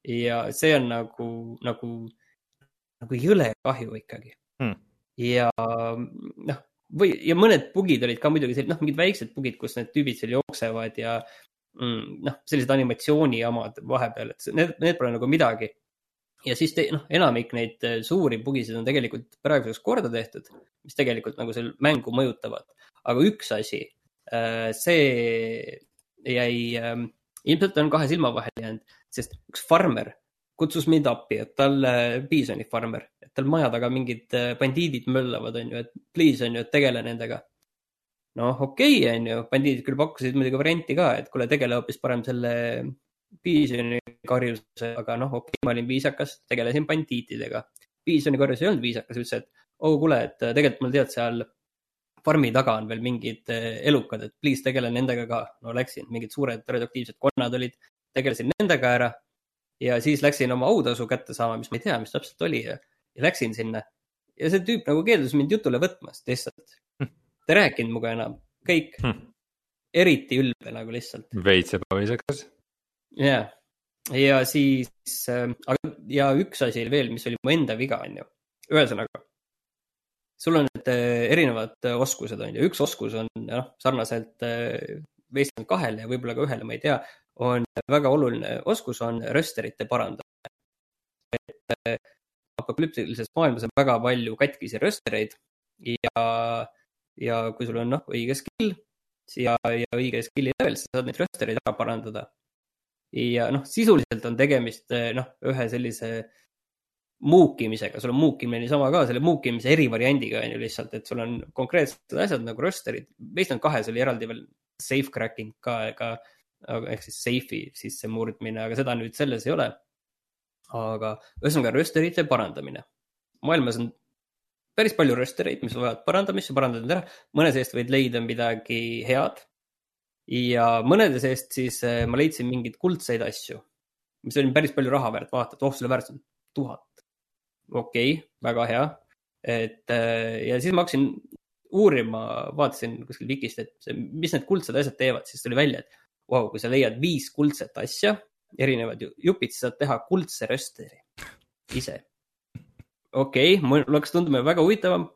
S4: ja see on nagu, nagu, nagu jõle kahju ikkagi
S2: Hmm.
S4: ja noh, või, ja mõned bugid olid ka muidugi sellised, noh, mingid väiksed bugid, kus need tüübid seal jooksevad ja mm, noh, sellised animatsioonijamad vahepeal, et need, need pole nagu midagi. Ja siis noh, enamik neid eh, suuri bugisid on tegelikult praeguseks korda tehtud, mis tegelikult nagu seal mängu mõjutavad. aga üks asi, see jäi, ilmselt on kahe silma vahele jäänud, sest üks farmer kutsus mind appi, et tal, piisoni farmer, et tal maja taga mingid bandiidid möllavad, on ju, et please on ju, et tegele nendega. noh, okei okay,, on ju, bandiidid küll pakkusid muidugi varianti ka, et kuule, tegele hoopis parem selle piisoni karjuse, aga noh, okei okay,, ma olin viisakas, tegelesin bandiitidega. piisoni karjus ei olnud viisakas, ütles, et oh kuule, et tegelikult mul tead seal farmi taga on veel mingid eh, elukad, et please tegele nendega ka. no läksin, mingid suured radioaktiivsed konnad olid, tegelesin nendega ära ja siis läksin oma autasu kätte saama, mis ma ei tea, mis täpselt oli ja, ja läksin sinna. ja see tüüp nagu keeldus mind jutule võtmast lihtsalt. ta ei rääkinud minuga enam, kõik
S3: Hmm.
S4: eriti ülbe nagu lihtsalt.
S3: veits ebaviisakas.
S4: ja, ja siis äh,, ja üks asi veel, mis oli mu enda viga, on ju. ühesõnaga, sul on need äh, erinevad äh, oskused, on ju, üks oskus on noh, sarnaselt äh, Wasteland kahele ja võib-olla ka ühele, ma ei tea, on väga oluline oskus on rösterite parandamine. et äh, apokalüptilises maailmas on väga palju katkisi röstereid ja, ja kui sul on noh, õige skill ja, ja õige skill'i level, sa saad neid röstereid ära parandada ja noh, sisuliselt on tegemist eh, noh, ühe sellise muukimisega, sul on muukimine niisama ka selle muukimise erivariandiga on ju lihtsalt, et sul on konkreetsed asjad nagu rösterid. Wasteland kahes oli eraldi veel safe cracking ka, aga- ehk siis safe'i sisse murdmine, aga seda nüüd selles ei ole. aga ühesõnaga rösterite parandamine. maailmas on päris palju röstereid, mis vajavad parandamist, sa parandad need ära, mõne seest võid leida midagi head ja mõnede seest siis eh, ma leidsin mingeid kuldseid asju, mis oli päris palju raha väärt, vaata, et oh, selle väärtus on tuhat. okei okay,, väga hea. et eh, ja siis ma hakkasin uurima, vaatasin kuskil Vikist, et mis need kuldsed asjad teevad, siis tuli välja, et vau wow,, kui sa leiad viis kuldset asja, erinevad ju- jupid, siis saad teha kuldse rösteri ise. okei okay,, mul hakkas tunduma väga huvitavam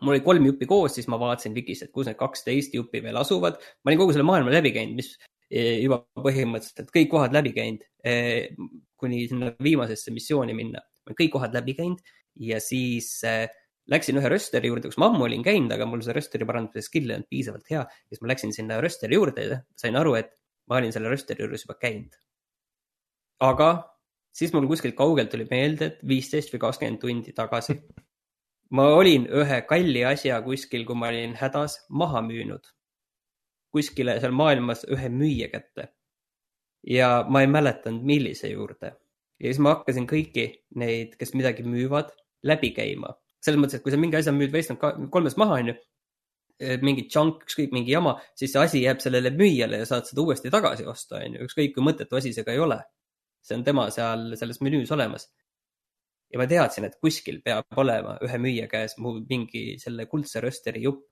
S4: mul oli kolm juppi koos, siis ma vaatasin Vikist, et kus need kaksteist juppi veel asuvad. ma olin kogu selle maailma läbi käinud, mis eh, juba põhimõtteliselt kõik kohad läbi käinud, kuni sinna viimasesse missiooni minna. ma olen kõik kohad läbi käinud ja siis eh, Läksin ühe rösteri juurde, kus ma ammu olin käinud, aga mul see rösteri parandamise skill ei olnud piisavalt hea. siis ma läksin sinna rösteri juurde ja sain aru, et ma olin selle rösteri juures juba käinud. aga siis mul kuskilt kaugelt tuli meelde, et viisteist või kakskümmend tundi tagasi ma olin ühe kalli asja kuskil, kui ma olin hädas, maha müünud. kuskile seal maailmas ühe müüja kätte. ja ma ei mäletanud, millise juurde. ja siis ma hakkasin kõiki neid, kes midagi müüvad, läbi käima. selles mõttes, et kui sa mingi asja müüd Wasteland kolmes maha, onju, mingi junk, ükskõik mingi jama, siis see asi jääb sellele müüjale ja saad seda uuesti tagasi osta, onju, ükskõik kui mõttetu asi see ka ei ole. see on tema seal selles menüüs olemas ja ma teadsin, et kuskil peab olema ühe müüja käes mu mingi selle kuldse rösteri jupp.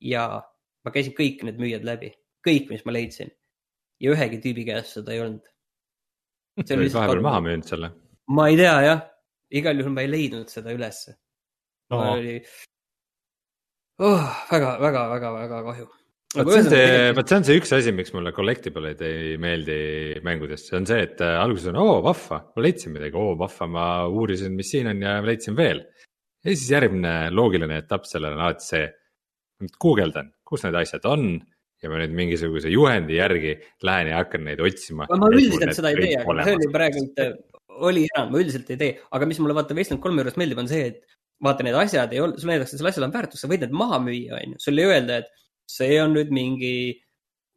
S4: ja ma käisin kõik need müüjad läbi, kõik, mis ma leidsin. ja ühegi tüübi käes seda ei olnud.
S3: sa olid vahepeal maha müünud selle?
S4: ma ei tea jah, igal juhul ma ei leidnud seda ülesse no.. oli oh, väga, väga, väga, väga kahju
S3: vot see on see, vot see on see üks asi, miks mulle collectible'id ei meeldi mängudest, see on see, et äh, alguses on oo vahva, ma leidsin midagi, oo vahva, ma uurisin, mis siin on ja leidsin veel. ja siis järgmine loogiline etapp sellele on alati see, guugeldan, kus need asjad on ja ma nüüd mingisuguse juhendi järgi lähen ja hakkan neid otsima.
S4: ma üldiselt seda ei tee, aga see oli praegu, oli enam, ma üldiselt ei tee, aga mis mulle vaata Wasteland kolme juures meeldib, on see, et vaata, need asjad ei ole, sulle näidatakse, sellel asjal on väärtus, sa võid need maha müüa, on ju, sulle ei öelda, et see on nüüd mingi,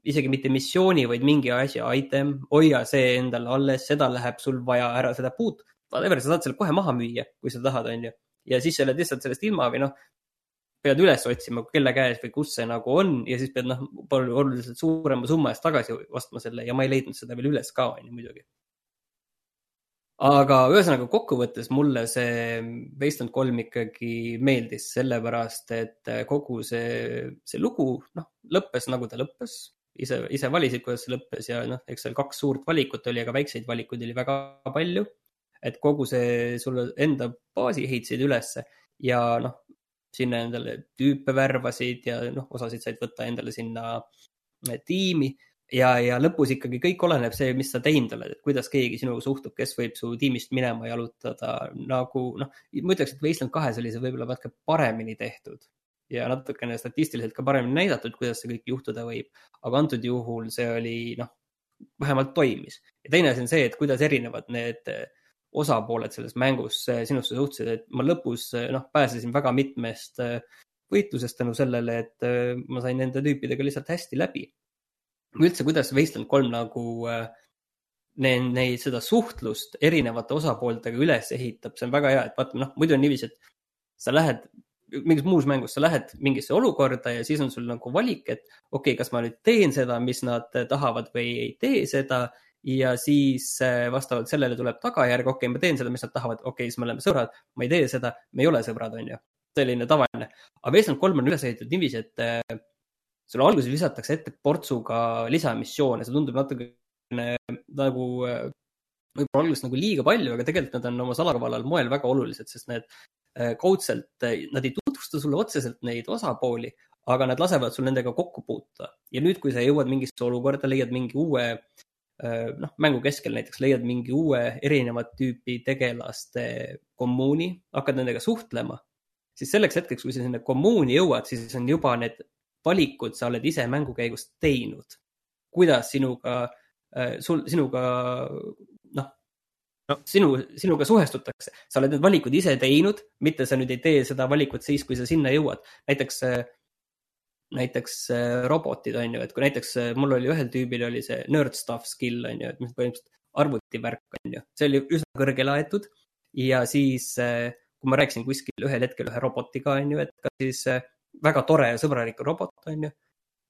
S4: isegi mitte missiooni, vaid mingi asja item, hoia see endale alles, seda läheb sul vaja ära, seda puut, whatever, sa saad selle kohe maha müüa, kui sa tahad, on ju. ja siis sa oled lihtsalt sellest ilma või noh, pead üles otsima, kelle käes või kus see nagu on ja siis pead noh, oluliselt suurema summa eest tagasi ostma selle ja ma ei leidnud seda veel üles ka, on ju muidugi aga ühesõnaga kokkuvõttes mulle see Wasteland kolm ikkagi meeldis, sellepärast et kogu see, see lugu, noh, lõppes nagu ta lõppes. ise, ise valisid, kuidas see lõppes ja noh, eks seal kaks suurt valikut oli, aga väikseid valikuid oli väga palju. et kogu see sulle enda baasi ehitasid ülesse ja noh, sinna endale tüüpe värvasid ja noh, osasid said võtta endale sinna tiimi ja, ja lõpus ikkagi kõik oleneb see, mis sa teinud oled, et kuidas keegi sinuga suhtub, kes võib su tiimist minema jalutada nagu noh, ma ütleks, et Wasteland kahes oli see võib-olla natuke paremini tehtud ja natukene statistiliselt ka paremini näidatud, kuidas see kõik juhtuda võib. aga antud juhul see oli noh, vähemalt toimis. ja teine asi on see, et kuidas erinevad need osapooled selles mängus sinusse suhtusid, et ma lõpus noh, pääsesin väga mitmest võitlusest tänu sellele, et ma sain nende tüüpidega lihtsalt hästi läbi üldse, kuidas Wasteland kolm nagu äh, neid, neid, seda suhtlust erinevate osapooltega üles ehitab, see on väga hea, et vaata, noh, muidu on niiviisi, et sa lähed mingis muus mängus, sa lähed mingisse olukorda ja siis on sul nagu valik, et okei okay,, kas ma nüüd teen seda, mis nad tahavad või ei tee seda. ja siis äh, vastavalt sellele tuleb tagajärg, okei okay,, ma teen seda, mis nad tahavad, okei okay,, siis me oleme sõbrad, ma ei tee seda, me ei ole sõbrad, on ju. selline tavaline, aga Wasteland kolm on üles ehitatud niiviisi, et äh, sulle alguses visatakse ette portsuga lisamissioone, see tundub natukene nagu võib-olla alguses nagu liiga palju, aga tegelikult nad on oma salakavalal moel väga olulised, sest need äh, kaudselt, äh, nad ei tutvusta sulle otseselt neid osapooli, aga nad lasevad sul nendega kokku puutuda. ja nüüd, kui sa jõuad mingisse olukorda, leiad mingi uue, äh, noh, mängu keskel näiteks leiad mingi uue erinevat tüüpi tegelaste kommuuni, hakkad nendega suhtlema, siis selleks hetkeks, kui sa sinna kommuuni jõuad, siis on juba need valikud sa oled ise mängu käigus teinud. kuidas sinuga, äh, sul, sinuga noh no., sinu, sinuga suhestutakse, sa oled need valikud ise teinud, mitte sa nüüd ei tee seda valikut siis, kui sa sinna jõuad. näiteks, äh, näiteks äh, robotid on ju, et kui näiteks mul oli ühel tüübil oli see nerd stuff skill on ju, et mis põhimõtteliselt arvutivärk on ju, see oli üsna kõrge laetud ja siis kui ma rääkisin kuskil ühel hetkel ühe robotiga on ju, et kas siis väga tore ja sõbralik robot, on ju.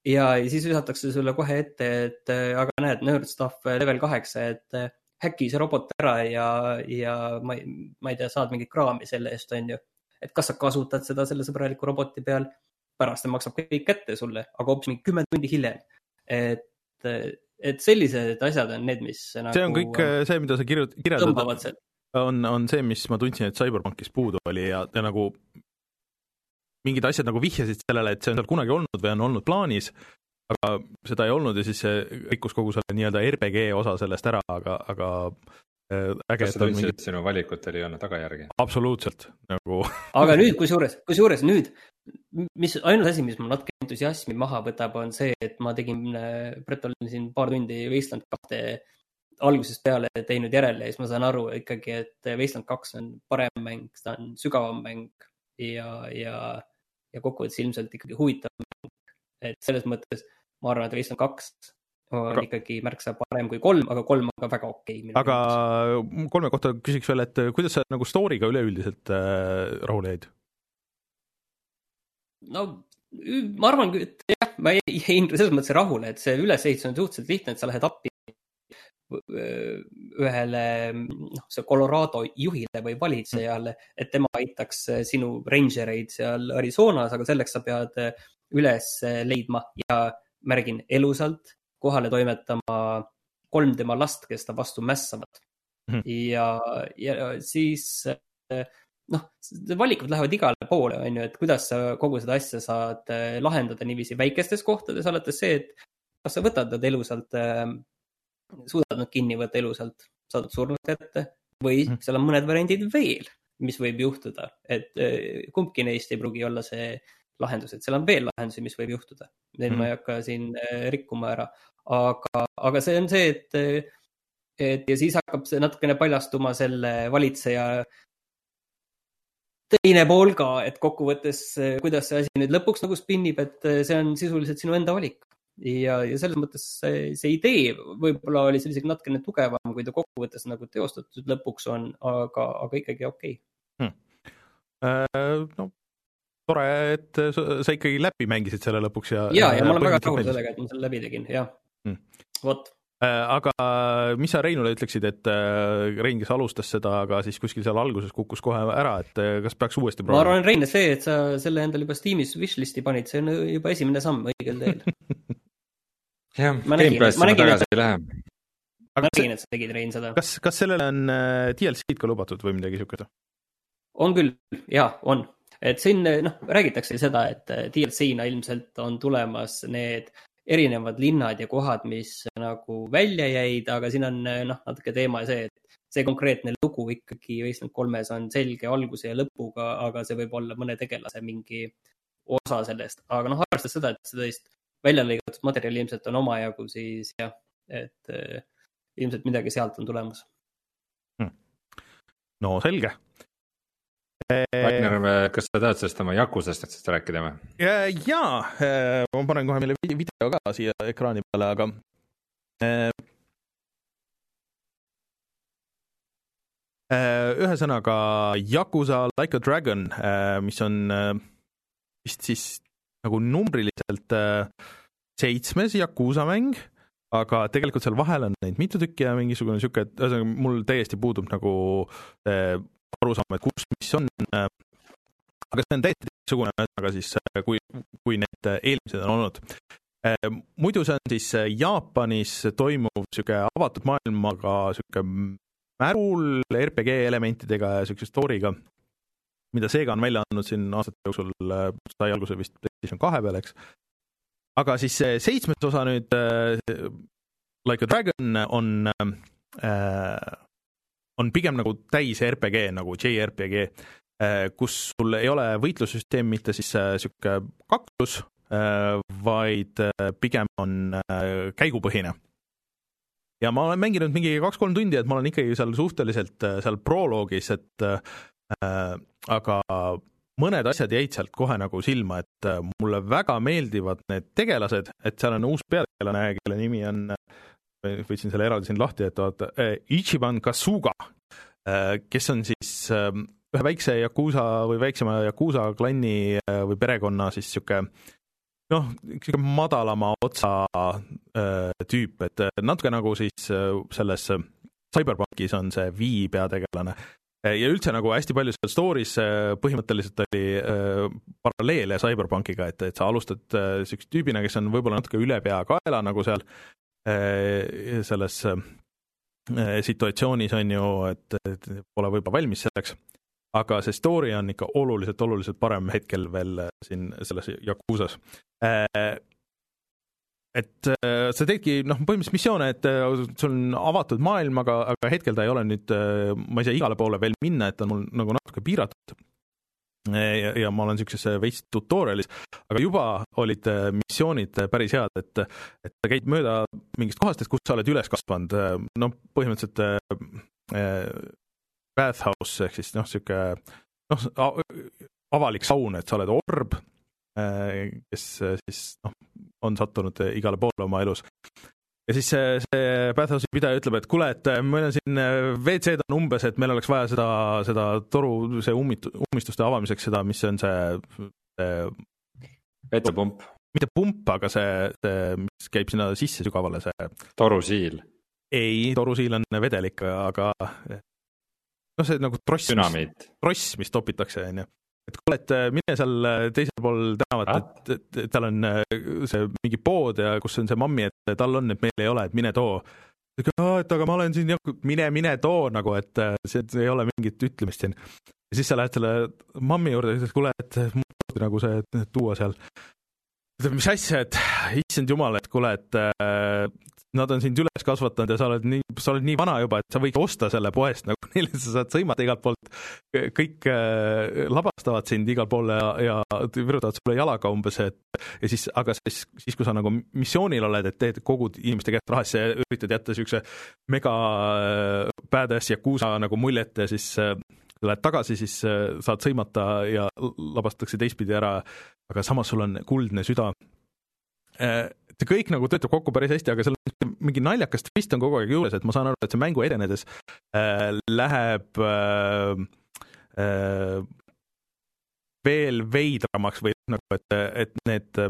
S4: ja siis visatakse sulle kohe ette, et aga näed, nerd stuff level kaheksa, et häki see robot ära ja, ja ma ei, ma ei tea, saad mingit kraami selle eest, on ju. et kas sa kasutad seda selle sõbraliku roboti peal, pärast ta maksab kõik kätte sulle, aga hoopis mingi kümme tundi hiljem. et, et sellised asjad on need, mis nagu.
S2: see on kõik see, mida sa kirjut-, kirjeldad, on, on see, mis ma tundsin, et CyberPunkis puudu oli ja, ja nagu mingid asjad nagu vihjasid sellele, et see on seal kunagi olnud või on olnud plaanis, aga seda ei olnud ja siis see rikkus kogu selle nii-öelda RPG osa sellest ära, aga, aga äge,
S3: kas
S2: et
S3: sa
S2: on
S3: tundsid,
S2: mingi,
S3: et sinu valikutel ei olnud tagajärgi?
S2: absoluutselt nagu
S4: aga nüüd, kusjuures, kusjuures nüüd, mis ainus asi, mis mul natuke entusiasmi maha võtab, on see, et ma tegin, Brett olin siin paar tundi Wasteland kahte algusest peale teinud järele ja siis ma saan aru ikkagi, et Wasteland kaks on parem mäng, ta on sügavam mäng ja, ja, ja kokkuvõttes ilmselt ikkagi huvitav mäng. et selles mõttes ma arvan, et Wasteland kaks on
S2: Aga-
S4: ikkagi märksa parem kui kolm, aga kolm on ka väga okei okay,.
S2: aga kolme kohta küsiks veel, et kuidas sa nagu story'ga üleüldiselt äh, rahule jäid?
S4: no ma arvan, et jah, ma jäin selles mõttes rahule, et see ülesehitus on suhteliselt lihtne, et sa lähed appi ühele, noh, see Colorado juhile või valitsejale, et tema aitaks sinu rangereid seal Arizonas, aga selleks sa pead üles leidma ja märgin elusalt kohale toimetama kolm tema last, kes ta vastu mässavad
S2: Mhm.
S4: ja, ja siis noh, valikud lähevad igale poole, on ju, et kuidas sa kogu seda asja saad lahendada niiviisi väikestes kohtades, alates see, et kas sa võtad nad elusalt, suudad nad kinni võtta elusalt, saadad surnud kätte või
S2: Mhm.
S4: seal on mõned variandid veel, mis võib juhtuda, et eh, kumbki neist ei pruugi olla see lahendus, et seal on veel lahendusi, mis võib juhtuda. Neid ma ei hakka siin eh, rikkuma ära, aga, aga see on see, et, et ja siis hakkab see natukene paljastuma selle valitseja teine pool ka, et kokkuvõttes, kuidas see asi nüüd lõpuks nagu spinnib, et see on sisuliselt sinu enda valik. ja, ja selles mõttes see, see idee võib-olla oli seal isegi natukene tugevam, kui ta kokkuvõttes nagu teostatud lõpuks on, aga, aga ikkagi okei okay..
S2: Äh, no tore, et sa, ikkagi läbi mängisid selle lõpuks ja
S4: ja, ja ma olen väga rahul sellega, et ma selle läbi tegin, jah
S2: Hmm.
S4: vot,
S2: Äh, aga mis sa Reinule ütleksid, et äh, Rein, kes alustas seda, aga siis kuskil seal alguses kukkus kohe ära, et äh, kas peaks uuesti
S4: ma
S2: proovima?
S4: arvan, Rein, see, et sa selle endale juba Steamis wishlist'i panid, see on juba esimene samm õigel teel.
S3: jah,
S4: Ma nägin-
S3: Gamepassi
S4: ma
S3: tagasi ei lähe.
S4: ma nägin, et sa tegid, Rein, seda.
S2: kas, kas sellele on äh, DLC-d ka lubatud või midagi siukest?
S4: on küll, ja on, et siin noh, räägitakse seda, et äh, DLC-na ilmselt on tulemas need erinevad linnad ja kohad, mis nagu välja jäid, aga siin on äh, noh, natuke teema see, et see konkreetne lugu ikkagi Wasteland kolmes on selge alguse ja lõpuga, aga see võib olla mõne tegelase mingi osa sellest, aga noh, arvestades seda, et sellist välja lõigatud materjali ilmselt on omajagu, siis jah, et äh, ilmselt midagi sealt on tulemas.
S2: no selge.
S3: Ragnar, kas sa tahad sellest oma Yakusast asjast rääkida või?
S2: jaa, ma panen kohe meile vi- video ka siia ekraani peale, aga ühesõnaga Yakuza Like a Dragon, mis on vist siis nagu numbriliselt äh, seitsmes Yakuza mäng, aga tegelikult seal vahel on neid mitu tükki ja mingisugune niisugune, et ühesõnaga mul täiesti puudub nagu äh, arusaam, et kus mis on äh, aga see on täiesti teistsugune, ühesõnaga siis kui, kui need eelmised on olnud. muidu see on siis Jaapanis toimuv niisugune avatud maailmaga niisugune märul RPG elementidega ja niisuguse story'ga, mida Sega on välja andnud siin aastate jooksul, sai alguse vist PlayStation kahe peal, eks. aga siis see seitsmes osa nüüd äh, Like a Dragon on äh, on pigem nagu täis RPG nagu JRPG äh, kus sul ei ole võitlussüsteem mitte siis niisugune kaktus, vaid äh, pigem on äh, käigupõhine. ja ma olen mänginud mingi kaks-kolm tundi, et ma olen ikkagi seal suhteliselt äh, seal proloogis, et äh, aga mõned asjad jäid sealt kohe nagu silma, et äh, mulle väga meeldivad need tegelased, et seal on uus peategelane, kelle nimi on, võtsin selle eraldi siin lahti, et vaata, Ichiban Kasuga, kes on siis äh, ühe väikse Yakuusa või väiksema Yakuusa klanni äh, või perekonna siis niisugune noh, niisugune madalama otsa äh, tüüp, et äh, natuke nagu siis äh, selles äh, Cyberpunkis on see V peategelane. Äh, ja üldse nagu hästi palju seal story's äh, põhimõtteliselt oli äh, paralleele Cyberpunkiga, et, et sa alustad äh, tüübina, kes on võib-olla natuke ülepeakaela nagu seal äh, selles situatsioonis on ju, et, et pole võib-olla valmis selleks aga see story on ikka oluliselt, oluliselt parem hetkel veel siin selles Yakuusas. Et äh, sa teedki noh, põhimõtteliselt missioone, et äh, sul on avatud maailm, aga, aga hetkel ta ei ole nüüd, ma ei saa igale poole veel minna, et ta on mul nagu natuke piiratud. ja, ja ma olen niisuguses veits tutorial'is, aga juba olid missioonid päris head, et, et sa käid mööda mingist kohast, et kus sa oled üles kasvanud, noh, põhimõtteliselt äh, bathhouse ehk siis noh, niisugune noh, avalik saun, et sa oled orb, kes siis noh, on sattunud igale poole oma elus. ja siis see, see Bathhouse'i pidaja ütleb, et kuule, et meil on siin WC-d on umbes, et meil oleks vaja seda, seda toru, see ummit-, ummistuste avamiseks seda, mis on see, see
S3: vetsapump.
S2: mitte pump, aga see, see, mis käib sinna sisse sügavale, see torusiil. ei, torusiil on vedelik, aga noh, see nagu tross, tross, mis topitakse, on ju et kuule, et äh, mine seal äh, teisel pool tänavat, et, et, et tal on äh, see mingi pood ja kus on see mammi, et tal on, et meil ei ole, et mine too. et aga ma olen siin, mine, mine too nagu, et see, see ei ole mingit ütlemist siin. ja siis sa lähed selle mammi juurde ja ütled, kuule, et mul nagu see tuua seal. Ütleb, mis asja, et issand jumal, et kuule, et nad on sind üles kasvatanud ja sa oled nii, sa oled nii vana juba, et sa võid osta selle poest nagu neile, sa saad sõimata igalt poolt. kõik äh, labastavad sind igal pool ja, ja virutavad sulle jalaga umbes, et ja siis, aga siis, siis kui sa nagu missioonil oled, et teed, kogud inimeste käest raha, siis üritad jätta niisuguse mega äh, badass Yakuusa nagu muljet ja siis äh, lähed tagasi, siis äh, saad sõimata ja labastatakse teistpidi ära, aga samas sul on kuldne süda. Äh, see kõik nagu töötab kokku päris hästi, aga seal mingi naljakas twist on kogu aeg juures, et ma saan aru, et see mängu edenedes äh, läheb äh, äh, veel veidramaks või nagu, et, et need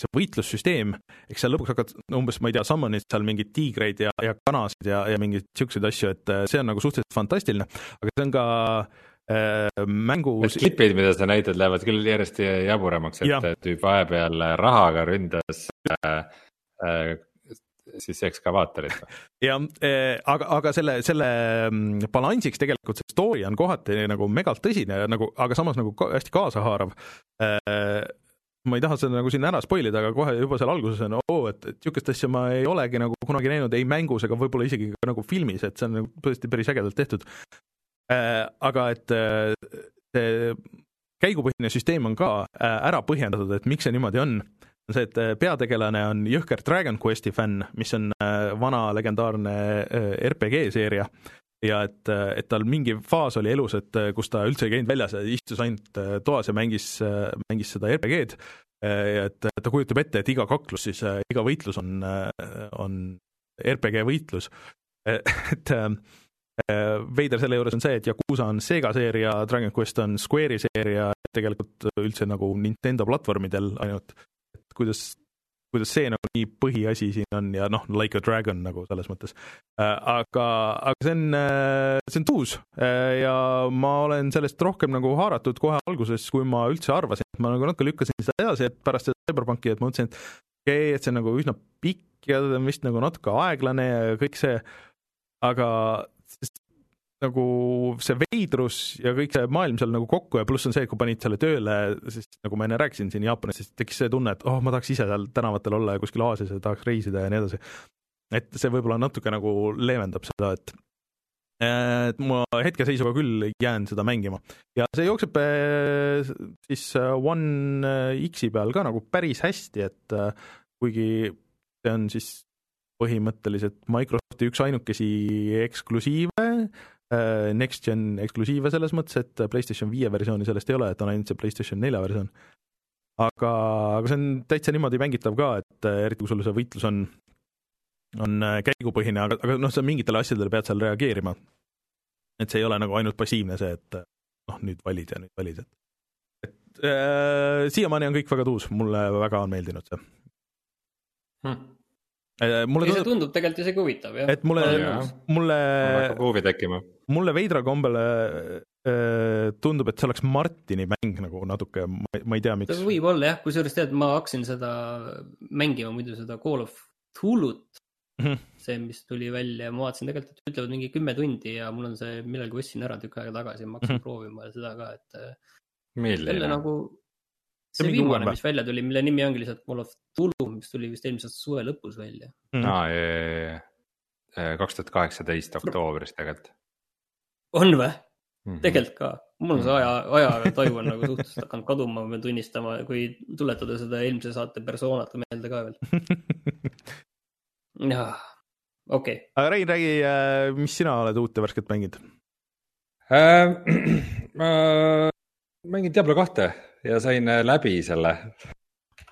S2: see võitlussüsteem, eks seal lõpuks hakkad umbes, ma ei tea, summon'id seal mingeid tiigreid ja, ja kanasid ja, ja mingeid siukseid asju, et äh, see on nagu suhteliselt fantastiline, aga see on ka äh, mängu.
S3: Need klipid, mida sa näitad, lähevad küll järjest jaburamaks, et tüüp vahepeal rahaga ründas äh, äh, siis ekskavaatorit.
S2: jah, eh, aga, aga selle, selle mm, balansiks tegelikult see story on kohati nagu megalt tõsine nagu, aga samas nagu hästi kaasahaarav. Eh, ma ei taha seda nagu siin ära spoil ida, aga kohe juba seal alguses on oo et, et niisugust asja ma ei olegi nagu kunagi näinud ei mängus ega võib-olla isegi ka nagu filmis, et see on nagu tõesti päris ägedalt tehtud. Eh, aga et see käigupõhine süsteem on ka ära põhjendatud, et miks see niimoodi on on see, et äh, peategelane on jõhker Dragon Questi fänn, mis on äh, vana legendaarne äh, RPG seeria ja et, et tal mingi faas oli elus, et kus ta üldse ei käinud väljas ja istus ainult toas ja mängis, mängis seda RPG-d. ja et ta kujutab ette, et iga kaklus siis, iga võitlus on, on RPG võitlus. et veider selle juures on see, et Yakuusa on Sega seeria, Dragon Quest on Square'i seeria, tegelikult üldse nagu Nintendo platvormidel ainult kuidas, kuidas see nagu nii põhiasi siin on ja noh, Like a Dragon nagu selles mõttes. Äh, aga, aga see on, äh, see on tuus äh, ja ma olen sellest rohkem nagu haaratud kohe alguses, kui ma üldse arvasin, et ma nagu natuke lükkasin seda edasi, et pärast seda Cyberpunki, et ma mõtlesin, et okei okay,, et see on nagu üsna pikk ja vist nagu natuke aeglane ja kõik see, aga nagu see veidrus ja kõik see maailm seal nagu kokku ja pluss on see, et kui panid selle tööle, siis nagu ma enne rääkisin siin Jaapanis, siis tekkis see tunne, et oh, ma tahaks ise seal tänavatel olla ja kuskil Aasias ja tahaks reisida ja nii edasi. et see võib-olla natuke nagu leevendab seda, et et ma hetkeseisuga küll jään seda mängima ja see jookseb eh, siis eh, One X-i peal ka nagu päris hästi, et eh, kuigi see on siis põhimõtteliselt Microsofti üks ainukesi eksklusiive, Äh, Next Gen eksklusiive selles mõttes, et PlayStation viie versiooni sellest ei ole, et on ainult see PlayStation nelja versioon. aga, aga see on täitsa niimoodi mängitav ka, et äh, eriti kui sul see võitlus on, on äh, käigupõhine, aga, aga noh, sa mingitele asjadele pead seal reageerima. et see ei ole nagu ainult passiivne see, et noh, nüüd valid ja nüüd valid, et et äh, siiamaani on kõik väga tuus, mulle väga on meeldinud see
S4: hm mulle tundub, see tundub tegelikult isegi huvitav, jah.
S2: et mulle, mulle.
S3: hakkab huvi tekkima.
S2: Mulle veidra kombele äh, tundub, et see oleks Martini mäng nagu natuke, ma ei tea, miks.
S4: võib-olla jah, kusjuures tead, ma hakkasin seda mängima muidu seda Call of Cthulhu't mm. -hmm. see, mis tuli välja ja ma vaatasin tegelikult, et ütlevad mingi kümme tundi ja mul on see, millalgi ostsin ära tükk aega tagasi ja ma hakkasin mm -hmm. proovima seda ka, et.
S3: milline?
S4: nagu
S2: See
S4: see viimane, mis välja tuli, mille nimi ongi lihtsalt Call of Tulu, mis tuli vist eelmise aasta suve lõpus välja.
S2: Mhm.
S3: aa, kaks tuhat kaheksateist oktoobris tegelikult.
S4: On või?
S3: Mhm.
S4: tegelikult ka, mul on see aja, ajataju on nagu suhteliselt hakanud kaduma, ma pean tunnistama, kui tuletada seda eelmise saate persoonat meelde ka veel. okei,
S2: aga Rein, räägi, mis sina oled uut ja värsket mänginud?
S3: Äh, ma mängin Diablo kahte ja sain äh, läbi selle.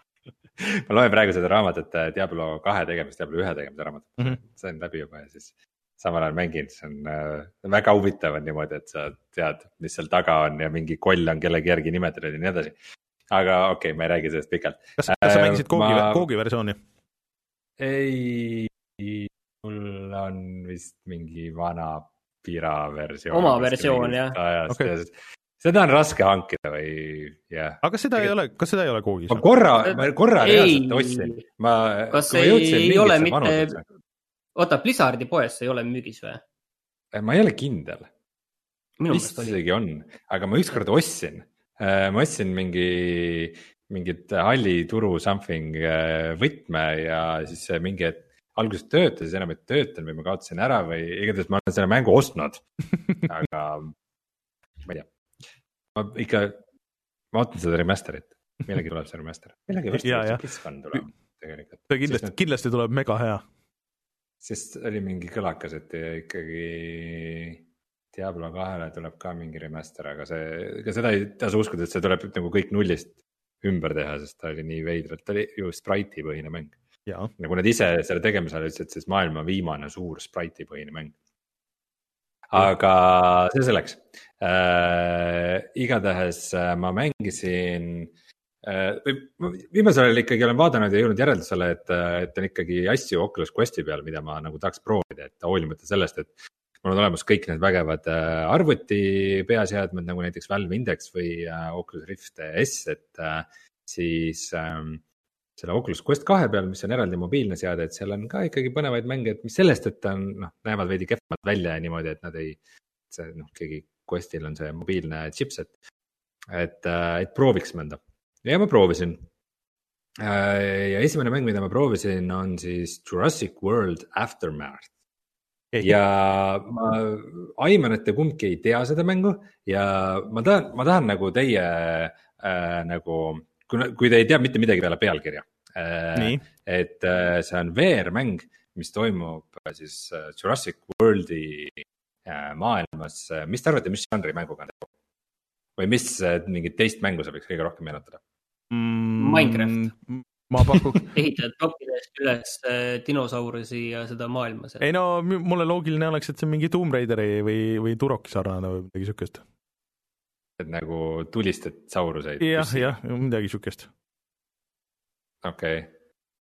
S3: ma loen praegu seda raamatut, Diablo kahe tegemist, Diablo ühe tegemise raamatut mm,
S2: Mhm.
S3: -hmm. sain läbi juba ja siis samal ajal mängin, see on äh, väga huvitav on niimoodi, et sa tead, mis seal taga on ja mingi koll on kellegi järgi nimetatud ja nii edasi. aga okei okay,, ma ei räägi sellest pikalt.
S2: kas, kas sa
S3: Äh,
S2: mängisid Koogi
S3: ma-,
S2: Koogi versiooni?
S3: ei, mul on vist mingi vana Pira versioon.
S4: Oma versioon, jah.
S3: Okay.. seda on raske hankida või jah.
S2: aga kas seda ei ole, kas seda ei ole Koogis
S3: ma? korra, ma korra
S4: Ei.
S3: reaalselt ostsin, ma.
S4: Kas ei ole mitte- oota, Blizzardi poes ei ole müügis või?
S3: ma ei ole kindel,
S4: minu
S3: vist isegi on, aga ma ükskord ostsin, ma ostsin mingi, mingit halli turu something äh, võtme ja siis see mingi hetk alguses töötas, enam ei töötanud või ma kaotasin ära või igatahes ma olen selle mängu ostnud. aga ma ei tea, ma ikka, ma ootan seda remaster'it, millalgi tuleb see remaster, millalgi varsti peaks see Blizzcon tulema tegelikult.
S2: kindlasti, kindlasti tuleb mega hea.
S3: Sest oli mingi kõlakas, et ikkagi Diablo kahele tuleb ka mingi remaster, aga see, ega seda ei tasu uskuda, et see tuleb nagu kõik nullist ümber teha, sest ta oli nii veidralt, ta oli ju sprite'i põhine mäng. nagu nad ise selle tegemise ajal ütlesid, siis maailma viimane suur sprite'i põhine mäng. aga see selleks äh,. igatahes äh, ma mängisin äh, viimasel ajal ikkagi olen vaadanud ja jõudnud järeldusele, et, et on ikkagi asju Oculus Questi peal, mida ma nagu tahaks proovida, et hoolimata sellest, et mul on olemas kõik need vägevad äh, arvuti peaseadmed nagu näiteks Valve Index või äh, Oculus Rift S, et äh, siis ähm, selle Oculus Quest kahe peal, mis on eraldi mobiilne seade, et seal on ka ikkagi põnevaid mänge, et mis sellest, et ta on noh, näevad veidi kehvemad välja ja niimoodi, et nad ei, see noh, keegi Questil on see mobiilne chipset. et, et prooviks mõnda ja ma proovisin. ja esimene mäng, mida ma proovisin, on siis Jurassic World Aftermath. ja ma aiman, et te kumbki ei tea seda mängu ja ma tahan, ma tahan nagu teie äh, nagu, kui, te ei tea mitte midagi peale pealkirja äh,. et äh, see on VR-mäng, mis toimub äh, siis äh, Jurassic Worldi äh, maailmas, mis te arvate, mis žanri mänguga on tegu? Või mis äh, mingit teist mängu see võiks kõige rohkem meenutada?
S2: mm,
S4: Minecraft..
S2: ma pakuks,
S4: ehitad plokkidest üles äh, dinosaurusi ja seda maailma seal.
S2: ei no mulle loogiline oleks, et see on mingi Tomb Raideri või, või Turoki sarnane või midagi siukest.
S3: et nagu tulistad sauruseid.
S2: jah, jah, midagi siukest.
S3: okei,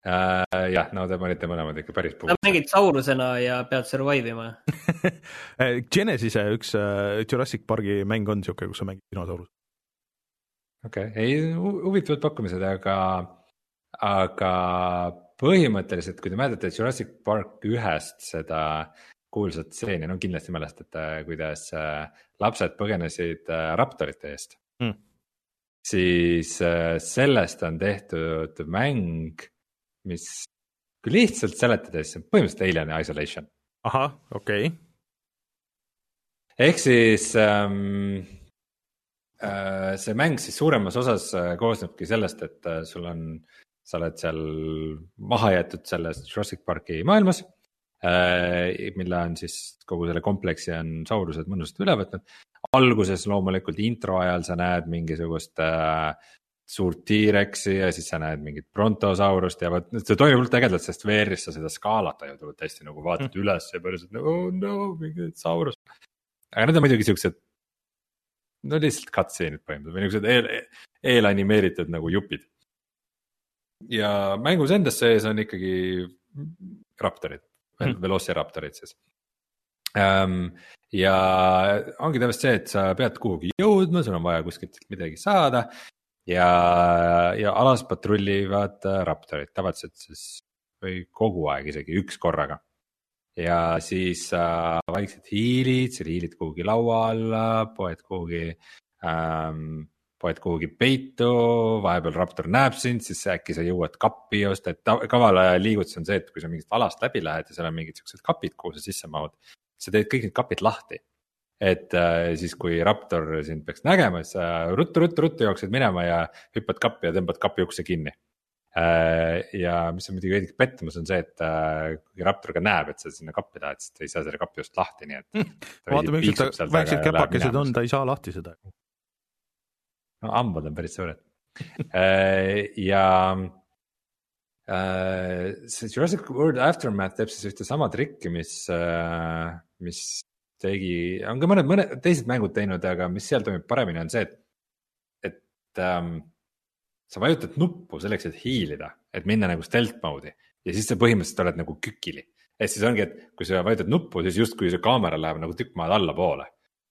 S3: jah, no te panite mõlemad ikka päris puhtaks.
S4: mängid saurusena ja pead survive ima.
S2: Genesis'e üks äh, Jurassic Parki mäng on siuke, kus sa mängid dinosaurust.
S3: okei okay., ei hu- huvitavad pakkumised, aga, aga põhimõtteliselt, kui te mäletate Jurassic Park ühest seda kuulsat stseeni, no kindlasti mäletate, kuidas äh, lapsed põgenesid äh, raptorite eest
S2: Mm.
S3: siis äh, sellest on tehtud mäng, mis kui lihtsalt seletades, see on põhimõtteliselt Alien Isolation.
S2: ahah, okei okay.,
S3: ehk siis ähm, äh, see mäng siis suuremas osas äh, koosnebki sellest, et äh, sul on, sa oled seal maha jäetud selles Jurassic Parki maailmas äh,. mille on siis kogu selle kompleksi on saurused mõnusasti üle võtnud. alguses loomulikult intro ajal sa näed mingisugust äh, suurt T-Rexi ja siis sa näed mingit brontosaurust ja vot see toimub hullult ägedalt, sest VR-is sa seda skaalata ju tuleb täiesti nagu vaatad mm. üles ja päriselt nagu oh no mingi saurus. aga need on muidugi siuksed, no lihtsalt cutscene'id põhimõtteliselt või niuksed eel, eelanimeeritud nagu jupid. ja mängus endas sees on ikkagi raptorid mm., Velociraptorid siis ähm,. ja ongi täpselt see, et sa pead kuhugi jõudma, sul on vaja kuskilt midagi saada ja, ja alas patrullivad äh, raptorid tavaliselt siis või kogu aeg isegi üks korraga. ja siis äh, vaikselt hiilid, sa hiilid kuhugi laua alla, poed kuhugi ähm, poed kuhugi peitu, vahepeal raptor näeb sind, siis äkki sa jõuad kappi joosta, et kavala liigutus on see, et kui sa mingist alast läbi lähed ja seal on mingid siuksed kapid, kuhu sa sisse mahud. sa teed kõik need kapid lahti. Et äh, siis, kui raptor sind peaks nägema, siis sa ruttu, ruttu, ruttu jooksed minema ja hüppad kappi ja tõmbad kapi ukse kinni Äh, ja mis on muidugi veidike pettumus, on see, et äh, kui raptor ka näeb, et sa sinna kappi lähed, siis ta ei saa selle kapi ust lahti, nii et.
S2: vaatame, millised ta väiksed käpakesed on, ta ei saa lahti seda.
S3: no hambad on päris suured Äh, ja see Jurassic World Aftermath teeb siis ühte sama trikki, mis, mis tegi, on ka mõned, mõned teised mängud teinud, aga mis seal toimib paremini, on see, et, et ähm, sa vajutad nuppu selleks, et hiilida, et minna nagu stealth mode'i ja siis sa põhimõtteliselt oled nagu kükili. et siis ongi, et kui sa vajutad nuppu, siis justkui see kaamera läheb nagu tükk maad allapoole.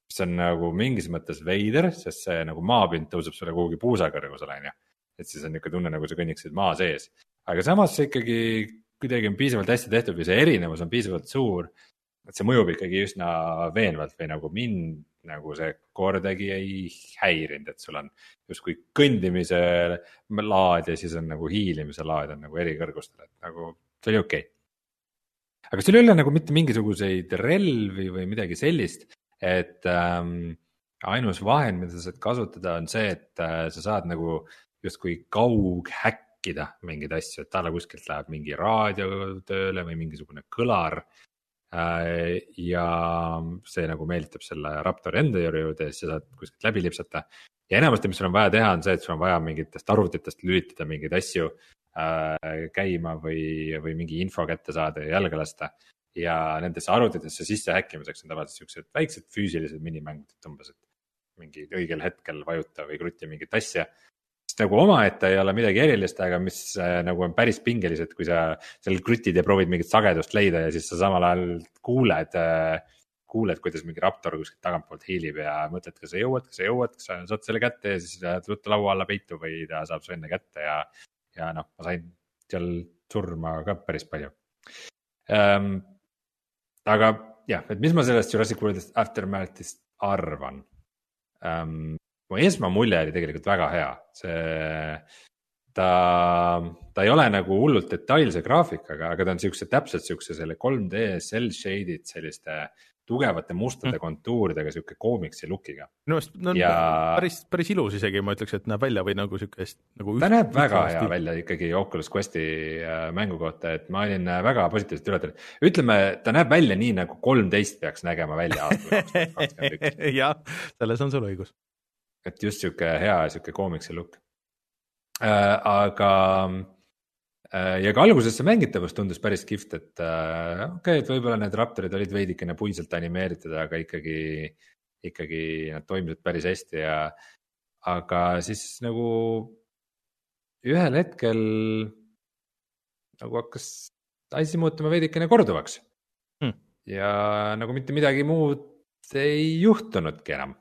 S3: mis on nagu mingis mõttes veider, sest see nagu maapind tõuseb sulle kuhugi puusa kõrgusele, on ju. et siis on niisugune tunne, nagu sa kõnniksid maa sees, aga samas see ikkagi kuidagi on piisavalt hästi tehtud või see erinevus on piisavalt suur. Et see mõjub ikkagi üsna veenvalt või nagu mind nagu see kordagi ei häirinud, et sul on justkui kõndimise laad ja siis on nagu hiilimise laad on nagu eri kõrgustel, et nagu see oli okei okay. aga sul ei ole nagu mitte mingisuguseid relvi või midagi sellist, et ähm, ainus vahend, mida sa saad kasutada, on see, et äh, sa saad nagu justkui kaughäkkida mingeid asju, et talle kuskilt läheb mingi raadio tööle või mingisugune kõlar ja see nagu meelitab selle Raptori enda juurde ja siis sa saad kuskilt läbi lipsata. ja enamasti, mis sul on vaja teha, on see, et sul on vaja mingitest arvutitest lülitada mingeid asju äh, käima või, või mingi info kätte saada ja jalga lasta. ja nendesse arvutitesse sisse häkkimiseks on tavaliselt siuksed väiksed füüsilised minimängud, et umbes, et mingi õigel hetkel vajuta või kruti mingit asja nagu omaette ei ole midagi erilist, aga mis äh, nagu on päris pingelised, kui sa seal krutid ja proovid mingit sagedust leida ja siis sa samal ajal kuuled äh,. kuuled, kuidas mingi raptor kuskilt tagantpoolt hiilib ja mõtled, kas sa jõuad, kas sa jõuad, kas sa saad selle kätte ja siis lähed ruttu laua alla peitu või ta saab su enne kätte ja. ja noh, ma sain seal surma ka päris palju ähm,. aga jah, et mis ma sellest Jurassic World Aftermath'ist arvan ähm,? Mu esmamulje oli tegelikult väga hea, see, ta, ta ei ole nagu hullult detailse graafikaga, aga ta on siukse täpselt siukse selle 3D cell shaded selliste tugevate mustade mm. kontuuridega, sihuke koomiksi look'iga.
S2: minu arust no, ja... päris, päris ilus isegi, ma ütleks, et näeb välja või nagu siukest nagu.
S3: ta näeb väga hea stiil. välja ikkagi Oculus Questi äh, mängu kohta, et ma olin äh, väga positiivselt üllatunud. ütleme, ta näeb välja nii nagu kolmteist peaks nägema välja aastal kaks tuhat kakskümmend üks.
S2: jah, selles on sul õigus
S3: et just sihuke hea sihuke koomiksi look äh,. aga äh, ja ka alguses see mängitavus tundus päris kihvt, et äh, okei okay,, et võib-olla need raptorid olid veidikene puiselt animeeritud, aga ikkagi, ikkagi nad toimisid päris hästi ja. aga siis nagu ühel hetkel nagu hakkas asi muutuma veidikene korduvaks hmm.. ja nagu mitte midagi muud ei juhtunudki enam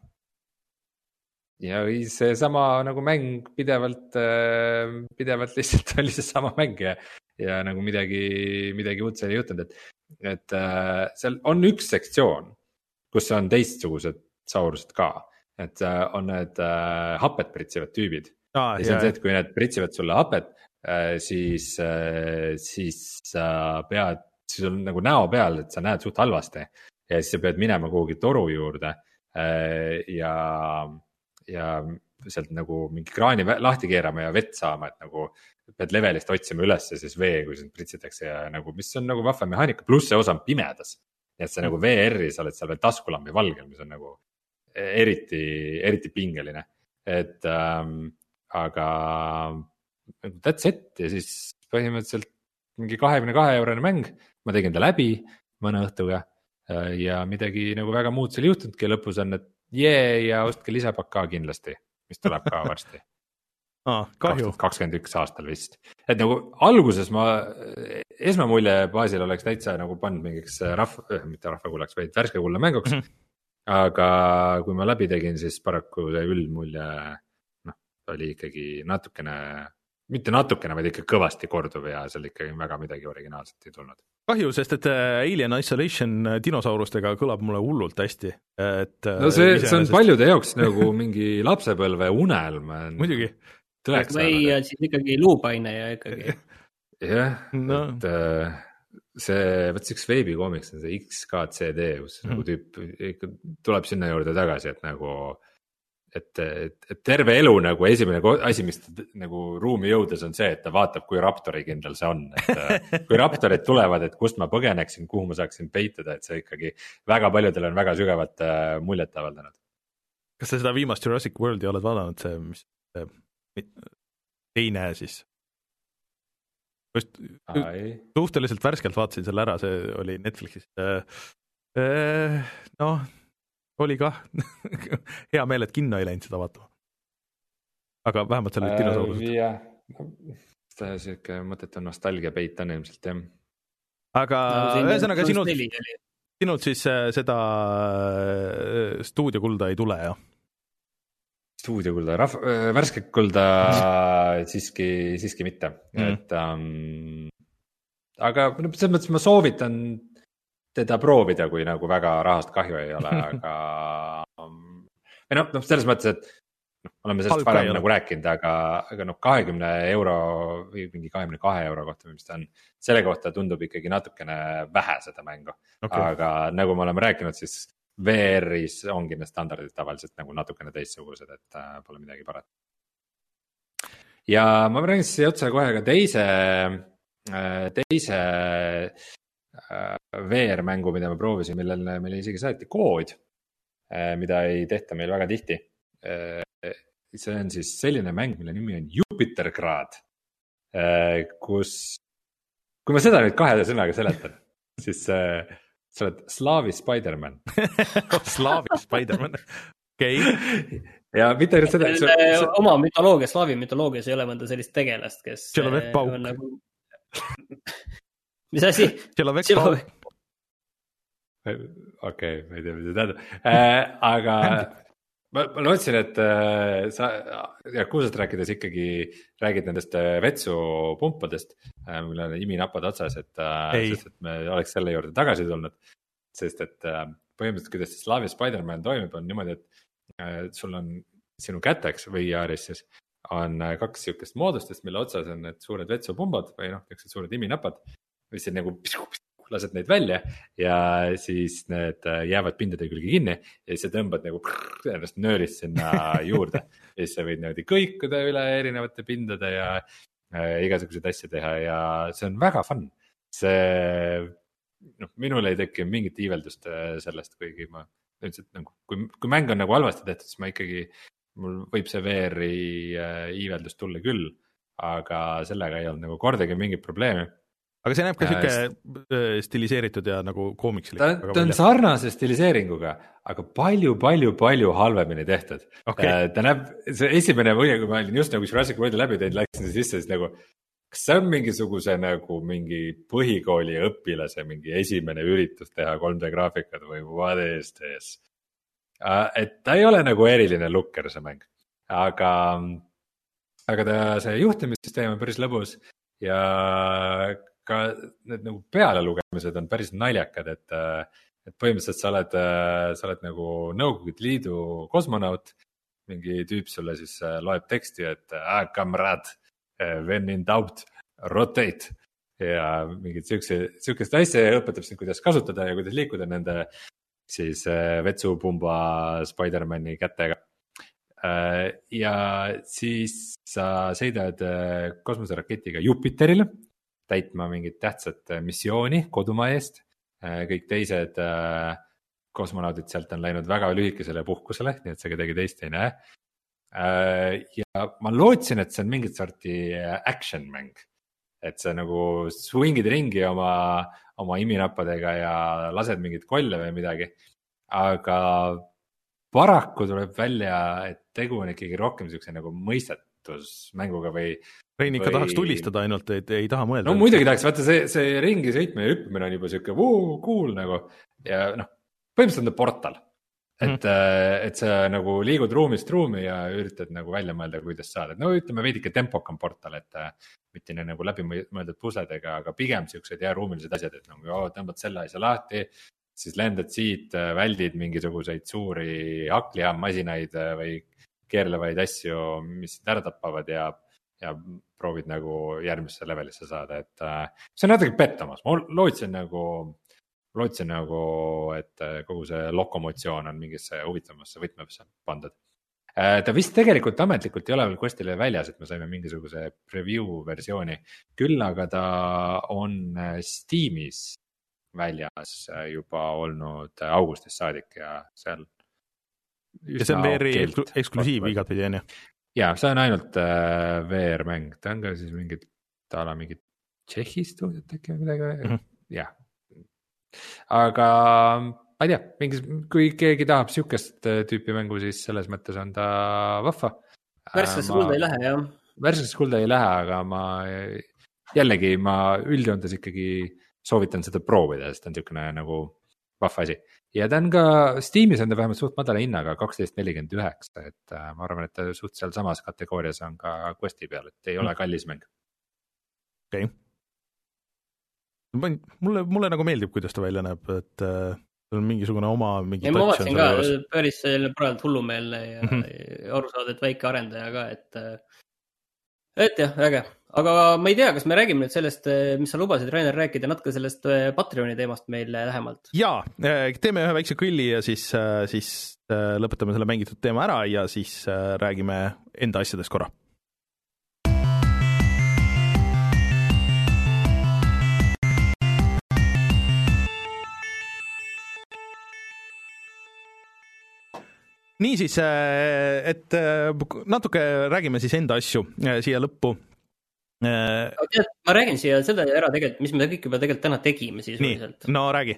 S3: ja seesama nagu mäng pidevalt, äh, pidevalt lihtsalt oli seesama mäng ja, ja nagu midagi, midagi uut seal ei juhtunud, et, et äh, seal on üks sektsioon, kus on teistsugused saurused ka, et äh, on need hapet pritsivad tüübid. Ah,. ja see on see, et kui need pritsivad sulle hapet, siis, siis sa pead, siis on nagu näo peal, et sa näed suht halvasti. Ja siis sa pead minema kuhugi toru juurde ja ja sealt nagu mingi kraani lahti keerama ja vett saama, et nagu pead levelist otsima ülesse siis vee, kui sind pritsitakse ja nagu, mis on nagu vahva mehaanika, pluss see osa on pimedas. nii et sa nagu VR-is oled seal veel taskulambi valgel, mis on nagu eriti, eriti pingeline, et ähm, aga that's it. Ja siis põhimõtteliselt mingi kahekümne kahe eurone mäng, ma tegin ta läbi mõne õhtuga äh, ja midagi nagu väga muud seal ei juhtunudki. Ja lõpus on, et jee ja ostke lisapakk ka kindlasti, mis tuleb ka varsti
S2: ah,.
S3: kakskümmend üks aastal vist, et nagu alguses ma esmamulje baasil oleks täitsa nagu pannud mingiks rahva, äh, mitte rahvakullaks, vaid värske kulla mänguks mm. -hmm. aga kui ma läbi tegin, siis paraku see üldmulje noh, oli ikkagi natukene, mitte natukene, vaid ikka kõvasti korduv ja seal ikkagi väga midagi originaalset ei tulnud.
S2: kahju, sest et äh, Alien Isolation äh, dinosaurustega kõlab mulle hullult hästi, et äh,
S3: no see, see on paljude jaoks nagu mingi lapsepõlve unelm.
S2: muidugi,
S4: või äh, siis ikkagi luupaine ja ikkagi.
S3: jah,
S2: No.
S3: et äh, see, vot see üks veebikoomiks on see XKCD, kus
S2: Mhm.
S3: nagu tüüp ikka tuleb sinna juurde tagasi, et nagu et, et, et terve elu nagu esimene asi, mis nagu ruumi jõudes on see, et ta vaatab, kui raptori kindel see on, et äh, kui raptorid tulevad, et kust ma põgeneksin, kuhu ma saaksin peituda, et see ikkagi väga paljudele on väga sügavat äh, muljet avaldanud.
S2: kas sa seda viimast Jurassic Worldi oled vaadanud, see, mis see teine siis? just suhteliselt värskelt vaatasin selle ära, see oli Netflixis. noh, oli kah hea meel, et kinno ei läinud seda vaatama. aga vähemalt seal olid dinosaurused.
S3: Äh, jah, see sihuke mõttetu nostalgia peit on ilmselt jah.
S2: aga ühesõnaga sinult, sinult siis äh, seda äh, stuudiokulda ei tule, jah?
S3: stuudiokulda, rahv-, värsket kulda siiski, siiski mitte mm., et um,. aga no selles mõttes ma soovitan teda proovida, kui nagu väga rahast kahju ei ole, aga um,. või noh, noh selles mõttes, et noh, oleme sellest
S2: Halb ka ei
S3: varem nagu rääkinud, aga, aga noh, kahekümne euro või mingi kahekümne kahe euro kohta või mis ta on. selle kohta tundub ikkagi natukene vähe seda mängu okay., aga nagu me oleme rääkinud, siis VR-is ongi need standardid tavaliselt nagu natukene teistsugused, et äh, pole midagi parata. ja ma räägin siis otse kohe ka teise, teise äh, VR-mängu, mida ma proovisin, millele meile isegi saati kood, mida ei tehta meil väga tihti. see on siis selline mäng, mille nimi on Jupitergrad, kus, kui ma seda nüüd kahe sõnaga seletan, siis äh, sa oled slaavi Spider-man.
S2: Slaavi Spider-man, okei,
S3: ja mitte ainult seda,
S4: Nende oma mütoloogias, slaavi mütoloogias ei ole mõnda sellist tegelast, kes.
S2: Tšelovepauk.
S4: Nagu... mis asi?
S3: Okei, ma ei tea, mida see tähendab. Äh,, aga ma, ma lootsin, et äh, sa Yakuusast rääkides ikkagi räägid nendest äh, vetsupumpadest äh,, millel on iminapad otsas, et äh, sest et me oleks selle juurde tagasi tulnud. sest et äh, põhimõtteliselt, kuidas see Slaavi Spider-man toimib, on niimoodi, et äh, sul on sinu käteks VR-is siis on äh, kaks sihukest moodustust, mille otsas on need suured vetsupumbad või noh, niisugused suured iminapad, mis sind nagu lased neid välja ja siis need äh, jäävad pindade külge kinni ja siis sa tõmbad nagu prrr, ennast nöörist sinna juurde ja siis sa võid niimoodi kõikuda üle erinevate pindade ja äh, igasuguseid asju teha ja see on väga fun. see noh, minul ei tekkinud mingit iiveldust äh, sellest, kuigi ma üldiselt nagu, kui, kui mäng on nagu halvasti tehtud, siis ma ikkagi, mul võib see VR-i äh, iiveldus tulla küll, aga sellega ei olnud nagu kordagi mingit probleemi
S2: aga see näeb ka sihuke äh, stiliseeritud ja nagu koomikslik.
S3: ta, ta on sarnase stiliseeringuga, aga palju-palju-palju halvemini tehtud okay.. ta näeb, see esimene mulje, kui ma olin just nagu Jurassic Worldi läbi teinud, läksin sisse, siis nagu. kas see on mingisuguse nagu mingi põhikooli õpilase mingi esimene üritus teha 3D graafikat või what is this? et ta ei ole nagu eriline lukker, see mäng, aga, aga ta, see juhtimissüsteem on päris lõbus ja ka need nagu pealelugemised on päris naljakad, et, et põhimõtteliselt sa oled, sa oled nagu Nõukogude Liidu kosmonaut. mingi tüüp sulle siis äh, loeb teksti, et kamrad, when in doubt, rotate. ja mingit siukse, siukest asja ja õpetab sind, kuidas kasutada ja kuidas liikuda nende siis äh, vetsupumba Spider-man'i kätega. ja siis sa sõidad äh, kosmoseraketiga Jupiterile täitma mingit tähtsat äh, missiooni kodumaa eest. kõik teised äh, kosmonaudid sealt on läinud väga lühikesele puhkusele, nii et sa kedagi teist ei näe. ja ma lootsin, et see on mingit sorti äh, action mäng. et sa nagu swing'id ringi oma, oma iminappadega ja lased mingeid kolle või midagi. aga paraku tuleb välja, et tegu on ikkagi rohkem siukse nagu mõistetusmänguga või
S2: Rein ikka
S3: või-
S2: tahaks tulistada ainult, et ei taha mõelda.
S3: no muidugi tahaks, vaata see, see ringi sõitmine ja hüppamine on juba sihuke vuu, cool nagu ja noh, põhimõtteliselt on ta portal. et mm., et sa nagu liigud ruumist ruumi ja üritad nagu välja mõelda, kuidas saada, no ütleme veidike tempokam portal, et äh, mitte nii nagu läbimõeldud pusledega, aga pigem siuksed ja ruumilised asjad, et nagu oo, tõmbad selle asja lahti. siis lendad siit, väldid mingisuguseid suuri hakklihammasinaid või keerlevaid asju, mis sind ära tapavad ja, ja proovid nagu järgmisse levelisse saada, et äh, see on natuke pettumus, ma lootsin nagu lootsin nagu, et äh, kogu see lokomotsioon on mingisse huvitavasse võtmesse pandud. Äh, ta vist tegelikult ametlikult ei ole veel Questile väljas, et me saime mingisuguse preview versiooni, küll aga ta on äh, Steamis väljas juba olnud augustist saadik ja seal.
S2: ja see on VR-i eksklusiiv igatpidi on ju?
S3: Ja see on ainult äh, VR-mäng, ta on ka siis mingit a la mingit Tšehhi stuudiot äkki või midagi mm -hmm., jah aga ma ei tea, mingis, kui keegi tahab sihukest äh, tüüpi mängu, siis selles mõttes on ta vahva.
S4: värskesse kulda ei lähe jah.
S3: värskesse kulda ei lähe, aga ma jällegi ma üldjoontes ikkagi soovitan seda proovida, sest ta on niisugune nagu vahva asi. ja ta on ka, Steamis on ta vähemalt suht madala hinnaga, kaksteist nelikümmend üheksa, et äh, ma arvan, et ta suht sealsamas kategoorias on ka Questi peal, et ei mm. ole kallis mäng.
S2: okei okay mulle, mulle nagu meeldib, kuidas ta välja näeb, et äh, tal on mingisugune oma mingi.
S4: ma vaatasin ka päris praegu hullumeelne ja mm -hmm. aru saada, et väike arendaja ka, et, äh, et jah, äge. Aga ma ei tea, kas me räägime nüüd sellest, äh, mis sa lubasid, Rainer, rääkida natuke sellest Patreoni teemast meile lähemalt?
S2: jaa, teeme ühe väikse kõlli ja siis, siis lõpetame selle mängitud teema ära ja siis räägime enda asjadest korra niisiis, et natuke räägime siis enda asju siia lõppu.
S4: Tead, ma räägin siia selle ära tegelikult, mis me kõik juba tegelikult täna tegime sisuliselt.
S2: no räägi.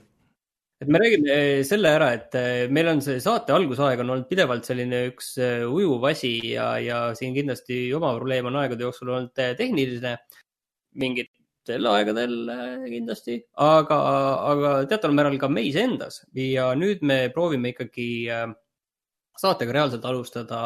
S4: et me räägime selle ära, et meil on see saate algusaeg on olnud pidevalt selline üks ujuv asi ja, ja siin kindlasti oma probleem on aegade jooksul olnud tehniline. mingitel aegadel kindlasti, aga, aga teataval määral ka meis endas ja nüüd me proovime ikkagi äh, saatega reaalselt alustada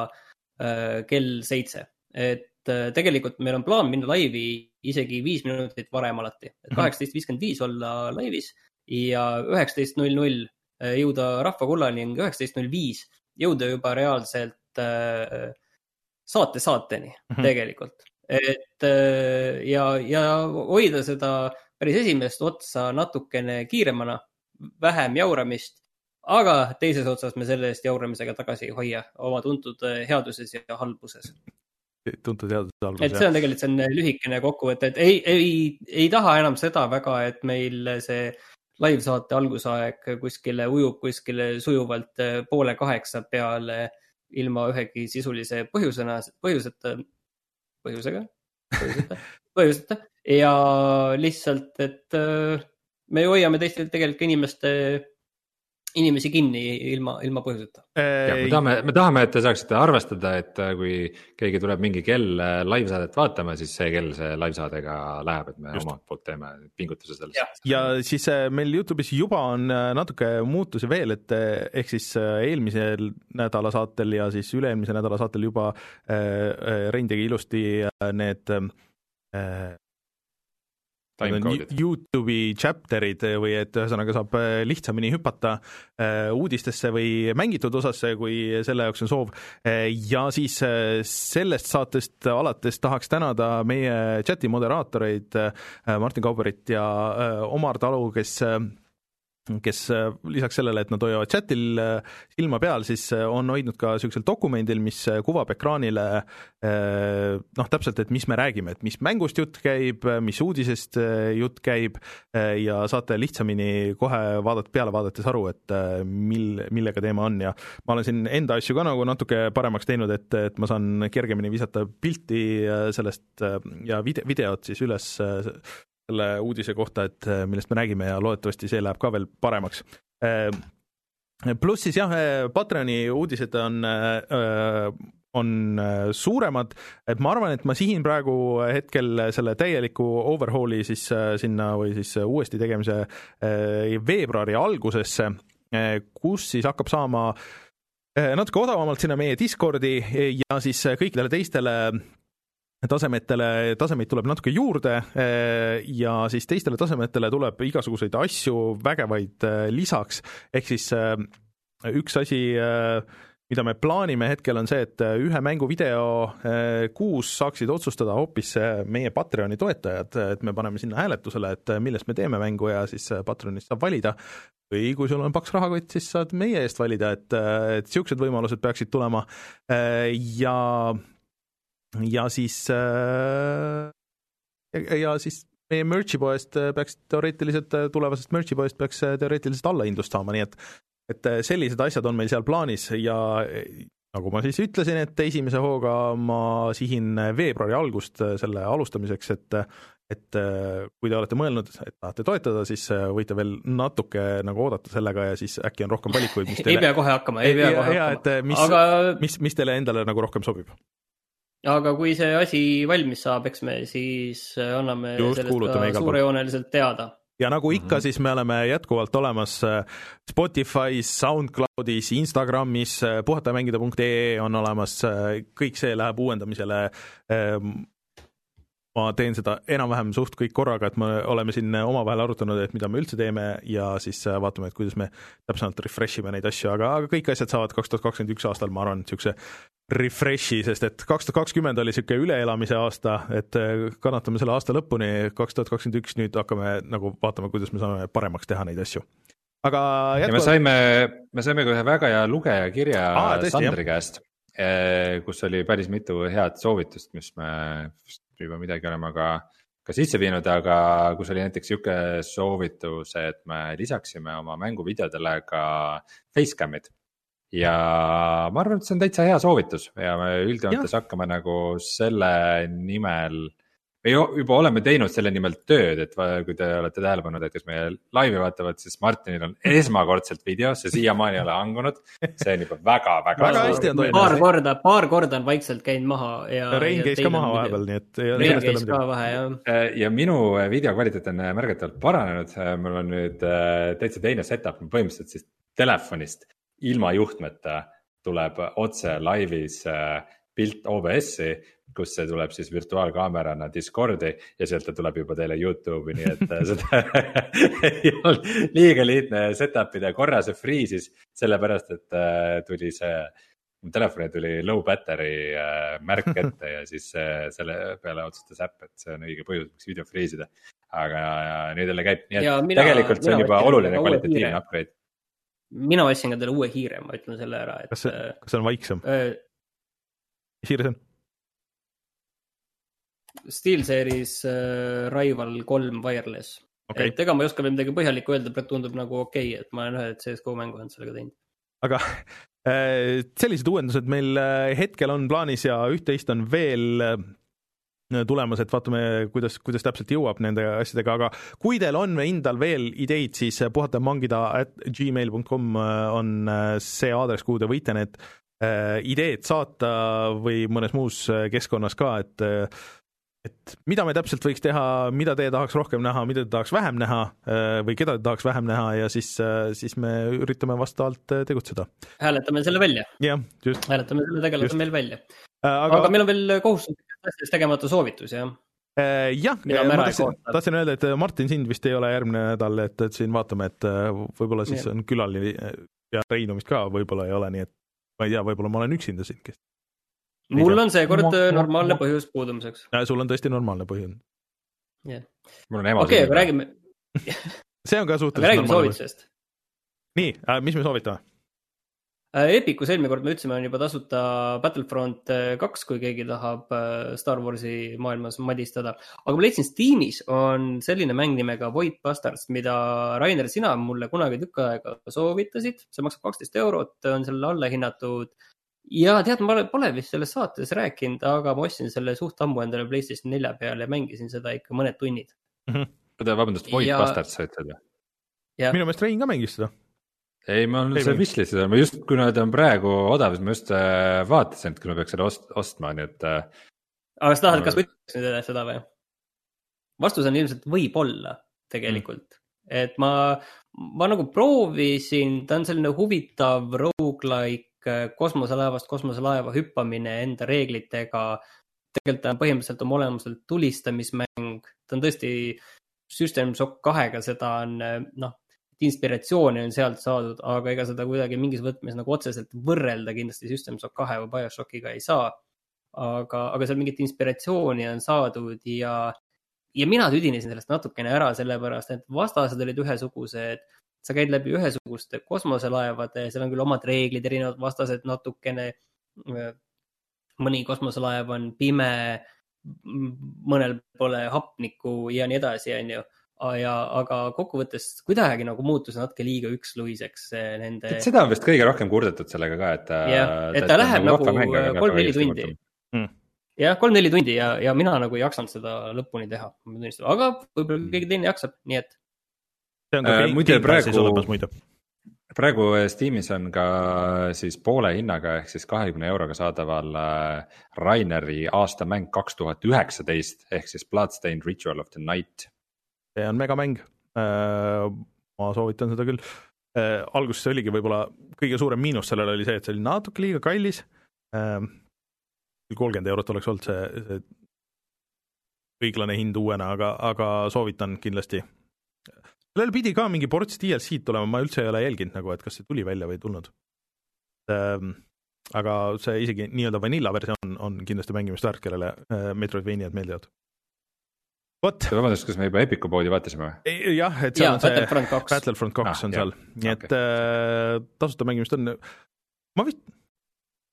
S4: äh, kell seitse. et äh, tegelikult meil on plaan minna laivi isegi viis minutit varem alati, et mhm. kaheksateist viiskümmend viis olla laivis ja üheksateist null null äh, jõuda rahva kullani ning üheksateist null viis jõuda juba reaalselt äh, saate saateni mm -hmm. tegelikult. et äh, ja, ja hoida seda päris esimest otsa natukene kiiremana, vähem jauramist aga teises otsas me selle eest jauramisega tagasi ei hoia oma tuntud headuses ja halbuses.
S2: Tuntud headuses ja halbuses.
S4: et see on tegelikult, see on lühikene kokkuvõte, et ei, ei, ei taha enam seda väga, et meil see laivsaate algusaeg kuskile ujub kuskile sujuvalt eh, poole kaheksa peale ilma ühegi sisulise põhjusena, põhjuseta, põhjusega, põhjuseta, põhjuseta. Ja lihtsalt, et me hoiame teiste tegelikult inimeste inimesi kinni ilma, ilma põhjuseta.
S3: me tahame, me tahame, et te saaksite arvestada, et äh, kui keegi tuleb mingi kell äh, live-saadet vaatama, siis see kell see live-saade ka läheb, et me Just. omalt poolt teeme pingutuse selles.
S2: ja siis äh, meil Youtube'is juba on natuke muutusi veel, et ehk siis eelmisel nädala saatel ja siis üle-eelmise nädala saatel juba Rein tegi ilusti need Youtube'i chapter'id või et ühesõnaga saab äh, lihtsamini hüpata äh, uudistesse või mängitud osasse, kui selle jaoks on soov. Äh, ja siis sellest saatest alates tahaks tänada meie chati moderaatoreid Martin Kauberit ja Omar Talu, kes kes äh, lisaks sellele, et nad hoiavad chatil äh, silma peal, siis äh, on hoidnud ka niisugusel dokumendil, mis kuvab ekraanile noh, täpselt, et mis me räägime, et mis mängust jutt käib, mis uudisest jutt käib ja saate lihtsamini kohe vaadata, peale vaadates aru, et mil, millega teema on. Ja ma olen siin enda asju ka nagu natuke paremaks teinud, et, et ma saan kergemini visata pilti sellest ja vide-, videot siis üles selle uudise kohta, et äh, millest me räägime ja loodetavasti see läheb ka veel paremaks. Äh, pluss siis jah, äh, Patreoni uudised on on suuremad, et ma arvan, et ma sihin praegu hetkel selle täieliku overhaul'i siis sinna või siis uuesti tegemise veebruari algusesse kus siis hakkab saama natuke odavamalt sinna meie Discordi ja siis kõikidele teistele tasemetele, tasemeid tuleb natuke juurde ja siis teistele tasemetele tuleb igasuguseid asju, vägevaid lisaks, ehk siis üks asi, mida me plaanime hetkel, on see, et ühe mängu video kuus saaksid otsustada hoopis meie Patreoni toetajad, et me paneme sinna hääletusele, et millest me teeme mängu ja siis Patreonist saab valida, või kui sul on paks rahakott, siis saad meie eest valida, et, et niisugused võimalused peaksid tulema. Ja ja siis äh, ja siis meie merch'i poest peaks teoreetiliselt, tulevasest merch'i poest peaks teoreetiliselt allahindlust saama, nii et et sellised asjad on meil seal plaanis ja nagu ma siis ütlesin, et esimese hooga ma sihin veebruari algust selle alustamiseks, et et kui te olete mõelnud, et tahate toetada, siis võite veel natuke nagu oodata sellega ja siis äkki on rohkem valikuid, mis teile
S4: ei pea kohe hakkama, ei pea kohe
S2: ja,
S4: hakkama.
S2: mis
S4: aga
S2: mis, mis teile endale nagu rohkem sobib?
S4: Aga kui see asi valmis saab, eks me siis anname
S2: Just,
S4: sellest ka suurejooneliselt teada.
S2: ja nagu ikka,
S3: Mhm.
S2: siis me oleme jätkuvalt olemas äh, Spotify's, SoundCloudis, Instagramis, äh, puhatamängida.ee on olemas, kõik see läheb uuendamisele. Ma teen seda enam-vähem suht kõik korraga, et me oleme siin omavahel arutanud, et mida me üldse teeme ja siis äh, vaatame, et kuidas me täpsemalt refresh ime neid asju, aga, aga kõik asjad saavad kaks tuhat kakskümmend üks aastal, ma arvan, niisuguse refresh'i, sest et kaks tuhat kakskümmend oli niisugune üleelamise aasta, et äh, kannatame selle aasta lõpuni, kaks tuhat kakskümmend üks nüüd hakkame nagu vaatama, kuidas me saame paremaks teha neid asju. aga
S3: ja me
S2: jätkuvalt,
S3: saime, me saime ka ühe väga hea lugejakirja
S2: Aa, tõesti,
S3: Sandri käest, kus oli päris mitu head soovitust, mis me juba midagi oleme ka, ka sisse viinud, aga kus oli näiteks sihuke soovitus, et me lisaksime oma mänguvideodele ka facecam'id. ja ma arvan, et see on täitsa hea soovitus ja me üldjoontes hakkame nagu selle nimel me ju- juba oleme teinud selle nimel tööd, et kui te olete tähele pannud, et kes meie laivi vaatavad, siis Martinil on esmakordselt video, see siiamaani ei ole hangunud. see on juba väga-väga.
S2: Väga hästi on toimunud.
S4: paar korda, paar korda on vaikselt käinud maha ja.
S2: Rein käis ka maha vahepeal, nii et
S4: Rein käis ka vahe jah.
S3: Äh, ja minu video kvaliteet on märgatavalt paranenud, mul on nüüd äh, täitsa teine setup, põhimõtteliselt siis telefonist ilma juhtmeta tuleb otse laivis äh, pilt OBS-i, kus see tuleb siis virtuaalkaamerana Discordi ja sealt ta tuleb juba teile Youtube'i, nii et äh, seda ei olnud liiga lihtne set up ida, korra see freeze'is, sellepärast et äh, tuli see mu telefoni tuli low battery äh, märk ette ja siis selle peale otsustas äpp, et see on õige põhjus, miks video freeze ida. aga nüüd jälle käib, nii et
S4: Ja mina-
S3: tegelikult see on juba oluline
S4: ka
S3: kvalitatiivne upgrade.
S4: mina ostsin endale uue hiire, ma ütlen selle ära, et.
S2: kas see, kas see on vaiksem?
S4: äh,
S2: mis hiir see on?
S4: SteelSeries äh, Rival kolm Wireless okay., et ega ma ei oska veel midagi põhjalikku öelda, tundub nagu okei okay,, et ma olen ühed CSGO mängu olnud sellega teinud.
S2: aga äh, sellised uuendused meil äh, hetkel on plaanis ja üht-teist on veel äh, tulemas, et vaatame, kuidas, kuidas täpselt jõuab nende asjadega, aga kui teil on endal veel ideid, siis puhatamangida at gmail.com on see aadress, kuhu te võite need ideed saata või mõnes muus keskkonnas ka, et et mida me täpselt võiks teha, mida te tahaks rohkem näha, mida te tahaks vähem näha äh, või keda te tahaks vähem näha ja siis, siis me üritame vastavalt äh, tegutseda.
S4: hääletame selle välja,
S2: jah, just.
S4: hääletame selle tegelase meil välja.
S2: aga,
S4: aga meil on veel kohustuslikest asjadest tegemata soovitus, jah.
S2: äh, jah, ma tahtsin, tahtsin öelda, et Martin, sind vist ei ole järgmine nädal, et, et siin vaatame, et äh, võib-olla siis
S4: Jah.
S2: on külaline ja Reinu vist ka võib-olla ei ole, nii et ma ei tea, võib-olla ma olen üksinda siin, kes
S4: mul on seekord äh, normaalne põhjus puudumiseks.
S2: äh, sul on tõesti normaalne põhjus.
S3: mul on ema
S4: okei, aga. räägime,
S2: see on ka suhteliselt
S4: räägime soovitusest.
S2: nii äh,, mis me soovitame?
S4: Epicus eelmine kord me ütlesime, on juba tasuta Battlefront äh, kaks, kui keegi tahab äh, Star Warsi maailmas madistada. aga ma leidsin Steamis on selline mäng nimega Void Bastards, mida Rainer, sina mulle kunagi tükk aega soovitasid. see maksab kaksteist eurot, on selle alla hinnatud. Ja tead, ma pole vist selles saates rääkinud, aga ma ostsin selle suht ammu endale PlayStation nelja peale ja mängisin seda ikka mõned tunnid.
S3: oota, vabandust, Void
S4: Ja-
S3: Bastards sa ütled või?
S2: minu meelest Rein ka mängis seda.
S3: ei, ma olen seal
S2: või?
S3: wishlist'is, ma just, kuna ta on praegu odav, siis ma just äh, vaatasin, et kui ma peaks selle ost-, ostma, nii et äh,
S4: aga sa tahad, kas ma ütleks nüüd seda või? vastus on ilmselt võib-olla tegelikult, et ma, ma nagu proovisin, ta on selline huvitav rogu-like kosmoselaevast kosmoselaeva hüppamine enda reeglitega. tegelikult ta on põhimõtteliselt oma olemuselt tulistamismäng, ta on tõesti System Shock kahega, seda on noh, inspiratsiooni on sealt saadud, aga ega seda kuidagi mingis võtmes nagu otseselt võrrelda kindlasti System Shock kahe või BioShockiga ei saa. aga, aga seal mingit inspiratsiooni on saadud ja, ja mina tüdinesin sellest natukene ära, sellepärast et vastased olid ühesugused. Sa käid läbi ühesuguste kosmoselaevade, seal on küll omad reeglid, erinevad vastased natukene. mõni kosmoselaev on pime, mõnel pole hapnikku ja nii edasi, onju ja, aga kokkuvõttes kuidagi nagu muutus natuke liiga üksluiseks see nende.
S3: seda on vist kõige rohkem kurdetud sellega ka, et.
S4: Jah, et ta läheb nagu kolm-neli tundi.
S2: Mm.
S4: jah, kolm-neli tundi ja, ja mina nagu ei jaksanud seda lõpuni teha, ma tunnistan, aga võib-olla keegi teine jaksab, nii et
S2: see on ka
S3: Äh, muide, praegu-
S2: olemas muide.
S3: praegu Steamis on ka siis poole hinnaga ehk siis kahekümne euroga saadaval äh, Raineri aastamäng kaks tuhat üheksateist ehk siis Bloodstained Ritual of the Night.
S2: see on megamäng. ma soovitan seda küll. alguses oligi võib-olla kõige suurem miinus sellel oli see, et see oli natuke liiga kallis. kolmkümmend eurot oleks olnud see, see õiglane hind uuena, aga, aga soovitan kindlasti. Sellel pidi ka mingi ports DLC-d tulema, ma üldse ei ole jälginud nagu, et kas see tuli välja või ei tulnud. aga see isegi nii-öelda vanilla versioon on kindlasti mängimist väärt, kellele äh, Metroidvaniad meeldivad. vot,
S3: vabandust, kas me juba Epiku poodi vaatasime või?
S2: jah, et seal
S4: ja
S2: on see
S4: Battlefront kaks,
S3: Ah,
S2: on
S3: jah.
S2: seal, nii et
S3: Okei.
S2: äh, tasuta mängimist on, ma vist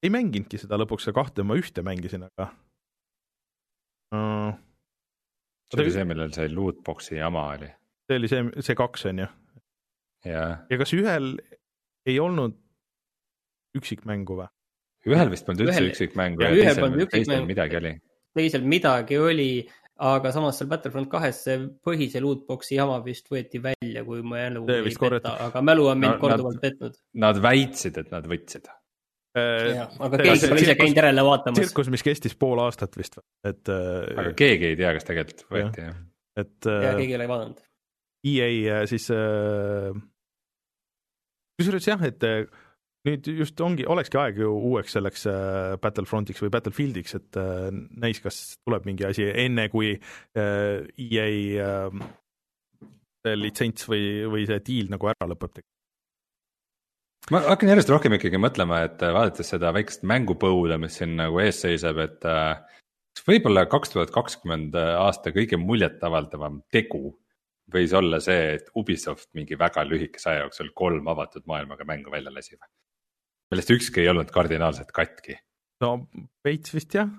S2: ei mänginudki seda lõpuks, seda kahte ma ühte mängisin, aga uh,
S3: see oli see, millel see lootbox'i jama oli
S2: see oli see, see kaks on ju,
S3: ja
S2: ja kas ühel ei olnud üksikmängu või?
S3: ühel vist polnud üldse üksikmängu
S4: ja
S3: ja teisel teisel midagi oli.
S4: teisel midagi oli, aga samas seal Battlefront kahes see põhise lootbox'i jama vist võeti välja, kui mälu
S2: See
S4: ei peta
S2: korrati-,
S4: aga mälu on mind
S3: No,
S4: korduvalt
S3: nad-
S4: petnud.
S3: Nad väitsid, et nad võtsid.
S4: aga
S2: see-
S4: keegi pole ise käinud järele vaatamas.
S2: tsirkus, mis kestis pool aastat vist, et
S3: aga
S2: äh,,
S3: keegi ei tea, kas tegelikult võeti jah.
S2: et
S4: ja
S2: äh,
S4: keegi ei ole vaadanud.
S2: EA äh, siis äh, kusjuures jah, et äh, nüüd just ongi, olekski aeg ju uueks selleks Battlefrontiks või Battlefieldiks, et näis, kas tuleb mingi asi enne, kui EA litsents või, või see diil nagu ära lõpeb.
S3: ma hakkan järjest rohkem ikkagi mõtlema, et vaadates seda väikest mängupõuda, mis siin nagu ees seisab, et kas võib-olla kaks tuhat kakskümmend aasta kõige muljetavaldavam tegu võis olla see, et Ubisoft mingi väga lühikese aja jooksul kolm avatud maailmaga mängu välja lasi või? millest ükski ei olnud kardinaalselt katki.
S2: no veits vist jah.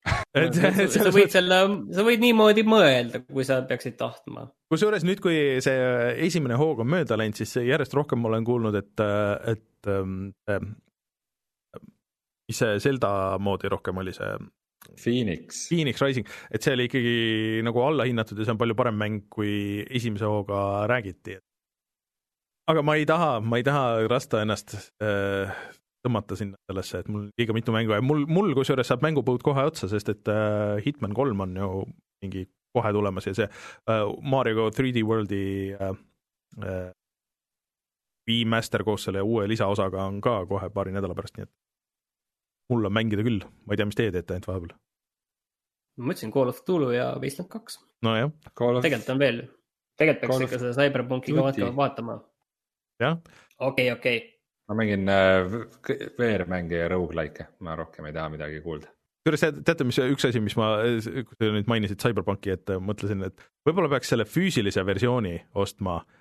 S4: sa võid selle, sa võid niimoodi mõelda, kui sa peaksid tahtma.
S2: kusjuures nüüd, kui see esimene hoog on mööda läinud, siis järjest rohkem olen kuulnud, et, et mis see Zelda moodi rohkem oli see
S3: Phoenix,
S2: Phoenix Rising, et see oli ikkagi nagu allahinnatud ja see on palju parem mäng, kui esimese hooga räägiti. aga ma ei taha, ma ei taha lasta ennast äh, tõmmata sinna sellesse, et mul liiga mitu mängu ja mul, mul kusjuures saab mängupõud kohe otsa, sest et äh, Hitman kolm on ju mingi kohe tulemas ja see äh, Mario 3D Worldi äh, äh, remaster koos selle uue lisaosaga on ka kohe paari nädala pärast, nii et mul on mängida küll, ma ei tea, mis teie teete ainult vahepeal.
S4: ma mõtlesin Call of Cthulhu ja Wasteland kaks,
S2: nojah,
S3: Call of,
S4: tegelikult on veel, tegelikult peaks ikka seda Cyberpunki ka vaatama, vaatama.
S2: jah,
S4: okei, okei,
S3: ma mängin äh, VR-mänge ja rogu-like'e, ma rohkem ei taha midagi kuulda.
S2: kusjuures teate- mis üks asi, mis ma, kui te nüüd mainisid CyberPunki, et mõtlesin, et võib-olla peaks selle füüsilise versiooni ostma äh,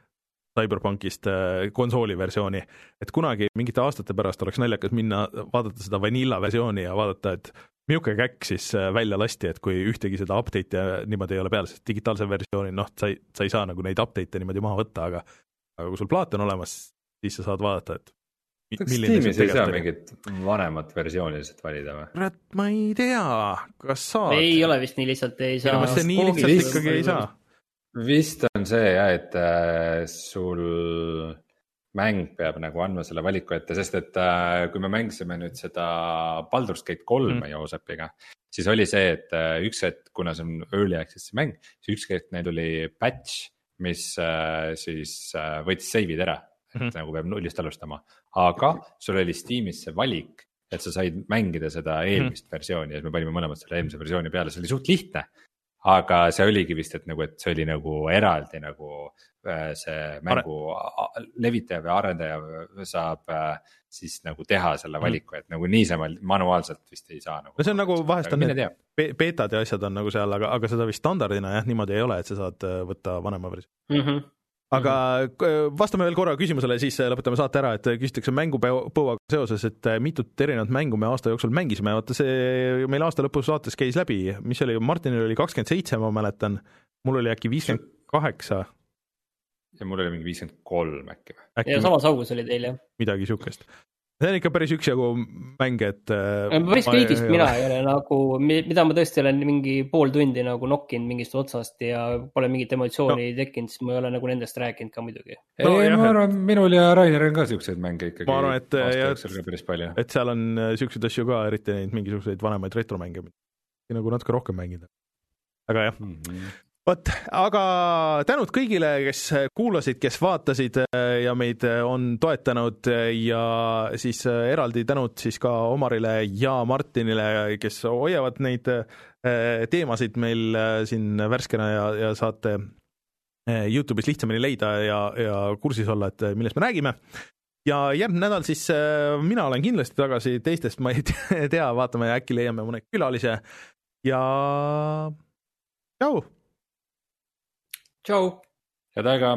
S2: konsooli versiooni, et kunagi mingite aastate pärast oleks naljakas minna vaadata seda vanilla versiooni ja vaadata, et milline käkk siis äh, välja lasti, et kui ühtegi seda update'i niimoodi ei ole peal, sest digitaalse versiooni noh, sa ei, sa ei saa nagu neid update'e niimoodi maha võtta, aga aga kui sul plaat on olemas, siis sa saad vaadata, et
S3: kas Steamis ei saa mingit vanemat versiooni lihtsalt valida või?
S2: kurat, ma ei tea, kas saad?
S4: ei ole vist nii lihtsalt, ei saa.
S2: minu meelest see nii lihtsalt ikkagi ei saa.
S3: Vist on see jah, et äh, sul mäng peab nagu andma selle valiku ette, sest et äh, kui me mängisime nüüd seda Baldur's Gate kolme
S2: Mm.
S3: mm. Joosepiga, siis oli see, et äh, üks hetk, kuna see on early access'i mäng, siis üks hetk neil oli patch, mis siis võttis save'id ära mm,
S2: Mhm.
S3: -hmm. nagu peab nullist alustama. aga sul oli Steamis see valik, et sa said mängida seda eelmist mm -hmm. versiooni ja me panime mõlemad selle eelmise versiooni peale, see oli suht lihtne. Aga see oligi vist, et nagu, et see oli nagu eraldi nagu äh, see mängu a- levitaja või arendaja saab äh, siis nagu teha selle valiku, et nagu niisama manuaalselt vist ei saa nagu.
S2: no see on nagu vahest on need beetad ja asjad on nagu seal, aga, aga seda vist standardina jah, niimoodi ei ole, et sa saad äh, võtta vanema versiooni.
S4: mm. -hmm.
S2: Aga k- vastame veel korra küsimusele, siis äh, lõpetame saate ära, et küsitakse mängupõuaga seoses, et äh, mitut erinevat mängu me aasta jooksul mängisime, vaata see meil aasta lõpus saates käis läbi, mis oli, Martinil oli kakskümmend seitse, ma mäletan, mul oli äkki viiskümmend kaheksa,
S3: ja mul oli mingi viiskümmend kolm äkki või?
S4: ja samas augus oli teil jah?
S2: midagi siukest. See on ikka päris üksjagu mänge, et äh,
S4: päris
S2: ei
S4: mina ei ole nagu, mida ma tõesti olen mingi pool tundi nagu nokkinud mingist otsast ja pole mingit emotsiooni no. tekkinud, siis ma ei ole nagu nendest rääkinud ka muidugi.
S2: No
S3: ei
S2: jah,,
S3: ma
S2: et-
S3: arvan, minul ja Rainer on ka siukseid mänge ikkagi.
S2: Ma arvan, et,
S3: palju.
S2: et seal on äh, siukseid asju ka, eriti neid mingisuguseid vanemaid retromänge, nagu natuke rohkem mängida. aga jah,
S3: Mhm.
S2: vot, aga tänud kõigile, kes kuulasid, kes vaatasid äh, ja meid äh, on toetanud äh, ja siis eraldi tänud siis ka Omarile ja Martinile, kes hoiavad neid teemasid meil siin värskena ja, ja saate Youtube'is lihtsamini leida ja, ja kursis olla, et millest me räägime ja järgmine nädal siis mina olen kindlasti tagasi, teistest ma ei tea, vaatame, äkki leiame mõne külalise ja tšau.
S4: tšau.
S3: head aega